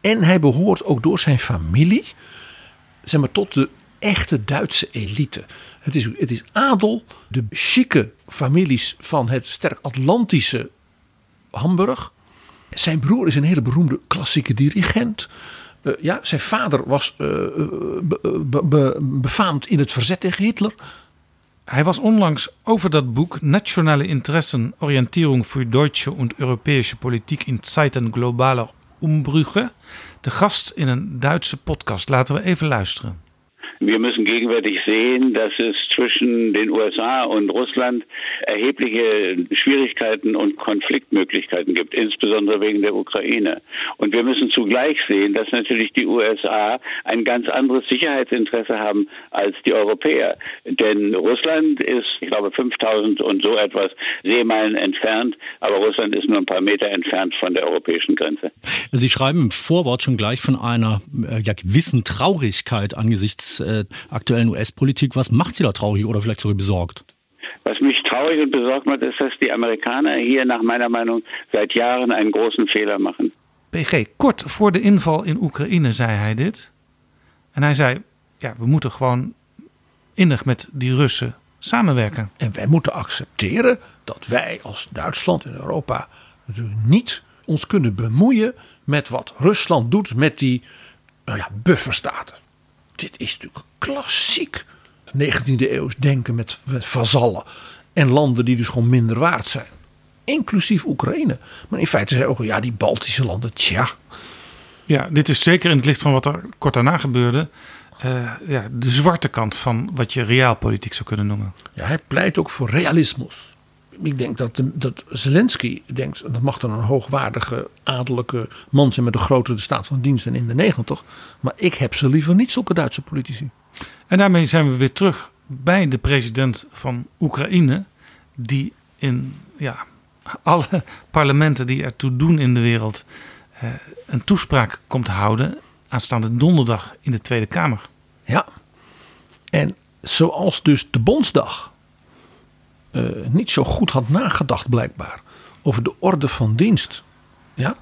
En hij behoort ook door zijn familie. Zeg maar tot de echte Duitse elite. Het is, het is adel, de chique families van het sterk Atlantische Hamburg. Zijn broer is een hele beroemde klassieke dirigent. Uh, ja, zijn vader was be, be, befaamd in het verzet tegen Hitler. Hij was onlangs over dat boek Nationale Interessen, Orientierung für deutsche und europäische Politik in Zeiten globaler Umbrüche. De gast in een Duitse podcast. Laten we even luisteren. Wir müssen gegenwärtig sehen, dass es zwischen den USA und Russland erhebliche Schwierigkeiten und Konfliktmöglichkeiten gibt, insbesondere wegen der Ukraine. Und wir müssen zugleich sehen, dass natürlich die USA ein ganz anderes Sicherheitsinteresse haben als die Europäer. Denn Russland ist, ich glaube, 5000 und so etwas Seemeilen entfernt, aber Russland ist nur ein paar Meter entfernt von der europäischen Grenze. Sie schreiben im Vorwort schon gleich von einer ja, gewissen Traurigkeit angesichts äh, aktuellen US-Politik. Was macht Sie da traurig oder vielleicht sogar besorgt? Was mich traurig und besorgt macht, ist, dass die Amerikaner hier nach meiner Meinung seit Jahren einen großen Fehler machen. PG, kort voor de inval in Oekraïne zei hij dit. En hij zei, ja, we moeten gewoon innig met die Russen samenwerken. En wij moeten accepteren dat wij als Duitsland en Europa natuurlijk niet ons kunnen bemoeien met wat Rusland doet met die nou ja, bufferstaten. Dit is natuurlijk klassiek 19e eeuws denken met, met vazallen. En landen die dus gewoon minder waard zijn. Inclusief Oekraïne. Maar in feite zei ook al, ja, die Baltische landen, tja. Ja, dit is zeker in het licht van wat er kort daarna gebeurde. Uh, ja, de zwarte kant van wat je realpolitiek zou kunnen noemen. Ja, hij pleit ook voor realismus. Ik denk dat, dat Zelensky denkt, dat mag dan een hoogwaardige adellijke man zijn met een grotere staat van dienst dan in de negentig. Maar ik heb ze liever niet, zulke Duitse politici. En daarmee zijn we weer terug bij de president van Oekraïne, die in ja, alle parlementen die ertoe doen in de wereld eh, een toespraak komt houden aanstaande donderdag in de Tweede Kamer. Ja, en zoals dus de Bondsdag uh, niet zo goed had nagedacht blijkbaar over de orde van dienst ja,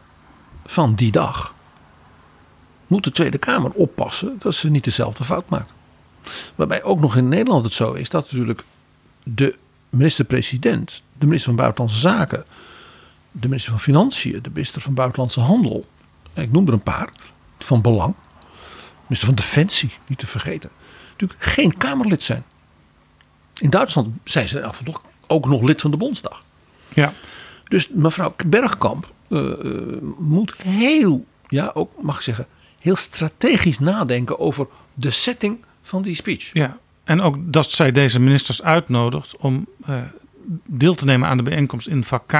van die dag, moet de Tweede Kamer oppassen dat ze niet dezelfde fout maakt. Waarbij ook nog in Nederland het zo is dat natuurlijk de minister-president, de minister van Buitenlandse Zaken, de minister van Financiën, de minister van Buitenlandse Handel, ik noem er een paar van belang, minister van Defensie, niet te vergeten, natuurlijk geen Kamerlid zijn. In Duitsland zijn ze af en toe ook nog lid van de Bondsdag. Ja. Dus mevrouw Bergkamp uh, moet heel, ja, ook mag ik zeggen, heel strategisch nadenken over de setting van die speech. Ja, en ook dat zij deze ministers uitnodigt om uh, deel te nemen aan de bijeenkomst in vak K.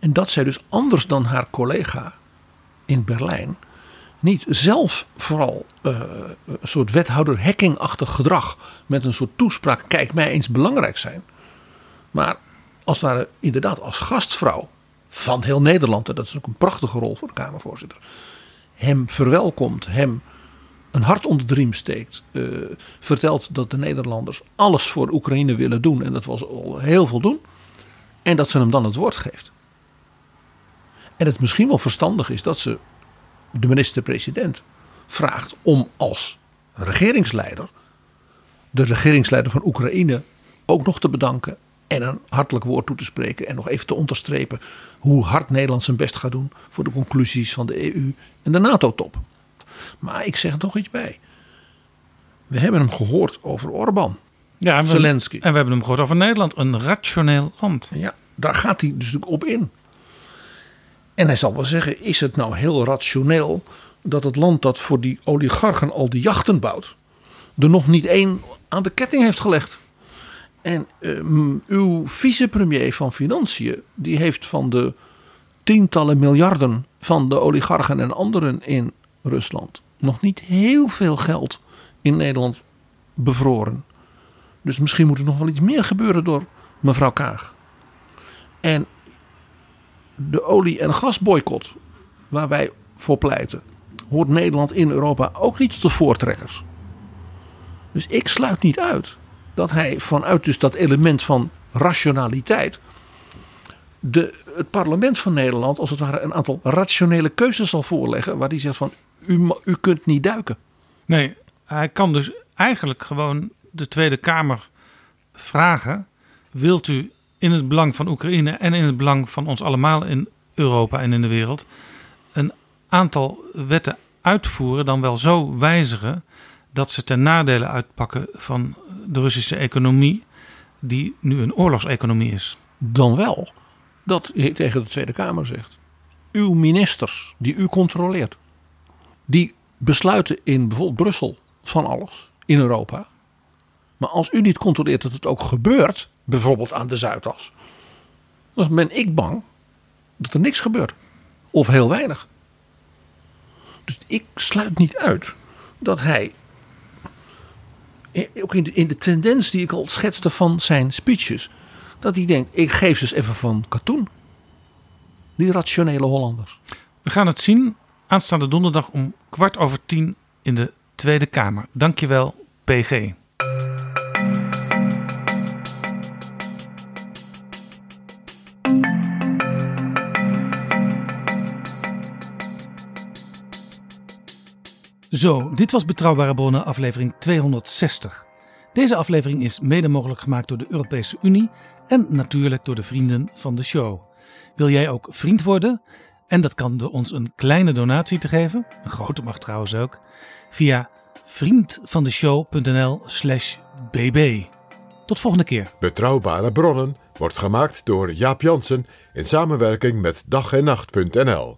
En dat zij dus anders dan haar collega in Berlijn niet zelf vooral uh, een soort wethouder hackingachtig gedrag met een soort toespraak kijk mij eens belangrijk zijn. Maar als het ware inderdaad als gastvrouw van heel Nederland, en dat is ook een prachtige rol voor de Kamervoorzitter, hem verwelkomt, hem een hart onder de riem steekt, uh, vertelt dat de Nederlanders alles voor Oekraïne willen doen en dat we al heel veel doen, en dat ze hem dan het woord geeft. En het misschien wel verstandig is dat ze de minister-president vraagt om als regeringsleider de regeringsleider van Oekraïne ook nog te bedanken en een hartelijk woord toe te spreken en nog even te onderstrepen hoe hard Nederland zijn best gaat doen voor de conclusies van de EU en de NATO-top. Maar ik zeg er nog iets bij. We hebben hem gehoord over Orbán. Ja, en Zelensky. en we hebben hem gehoord over Nederland, een rationeel land. Ja, daar gaat hij dus op in. En hij zal wel zeggen: is het nou heel rationeel dat het land dat voor die oligarchen al die jachten bouwt, er nog niet één aan de ketting heeft gelegd? En uh, uw vicepremier van Financiën, die heeft van de tientallen miljarden van de oligarchen en anderen in Rusland nog niet heel veel geld in Nederland bevroren. Dus misschien moet er nog wel iets meer gebeuren door mevrouw Kaag. En de olie- en gasboycott, waar wij voor pleiten, hoort Nederland in Europa ook niet tot de voortrekkers. Dus ik sluit niet uit dat hij vanuit dus dat element van rationaliteit de, het parlement van Nederland als het ware een aantal rationele keuzes zal voorleggen waar hij zegt van u, u kunt niet duiken. Nee, hij kan dus eigenlijk gewoon de Tweede Kamer vragen: wilt u in het belang van Oekraïne en in het belang van ons allemaal in Europa en in de wereld een aantal wetten uitvoeren, dan wel zo wijzigen dat ze ten nadele uitpakken van de Russische economie, die nu een oorlogseconomie is. Dan wel dat hij tegen de Tweede Kamer zegt: uw ministers die u controleert, die besluiten in bijvoorbeeld Brussel van alles in Europa. Maar als u niet controleert dat het ook gebeurt, bijvoorbeeld aan de Zuidas, dan ben ik bang dat er niks gebeurt. Of heel weinig. Dus ik sluit niet uit dat hij, ook in de, in de tendens die ik al schetste van zijn speeches, dat hij denkt: ik geef ze eens even van katoen. Die rationele Hollanders. We gaan het zien aanstaande donderdag om kwart over tien in de Tweede Kamer. Dankjewel, PG. Zo, dit was Betrouwbare Bronnen, aflevering 260. Deze aflevering is mede mogelijk gemaakt door de Europese Unie en natuurlijk door de vrienden van de show. Wil jij ook vriend worden? En dat kan door ons een kleine donatie te geven, een grote mag trouwens ook, via vriendvandeshow.nl/slash bb. Tot volgende keer. Betrouwbare bronnen wordt gemaakt door Jaap Jansen in samenwerking met dag en nacht.nl.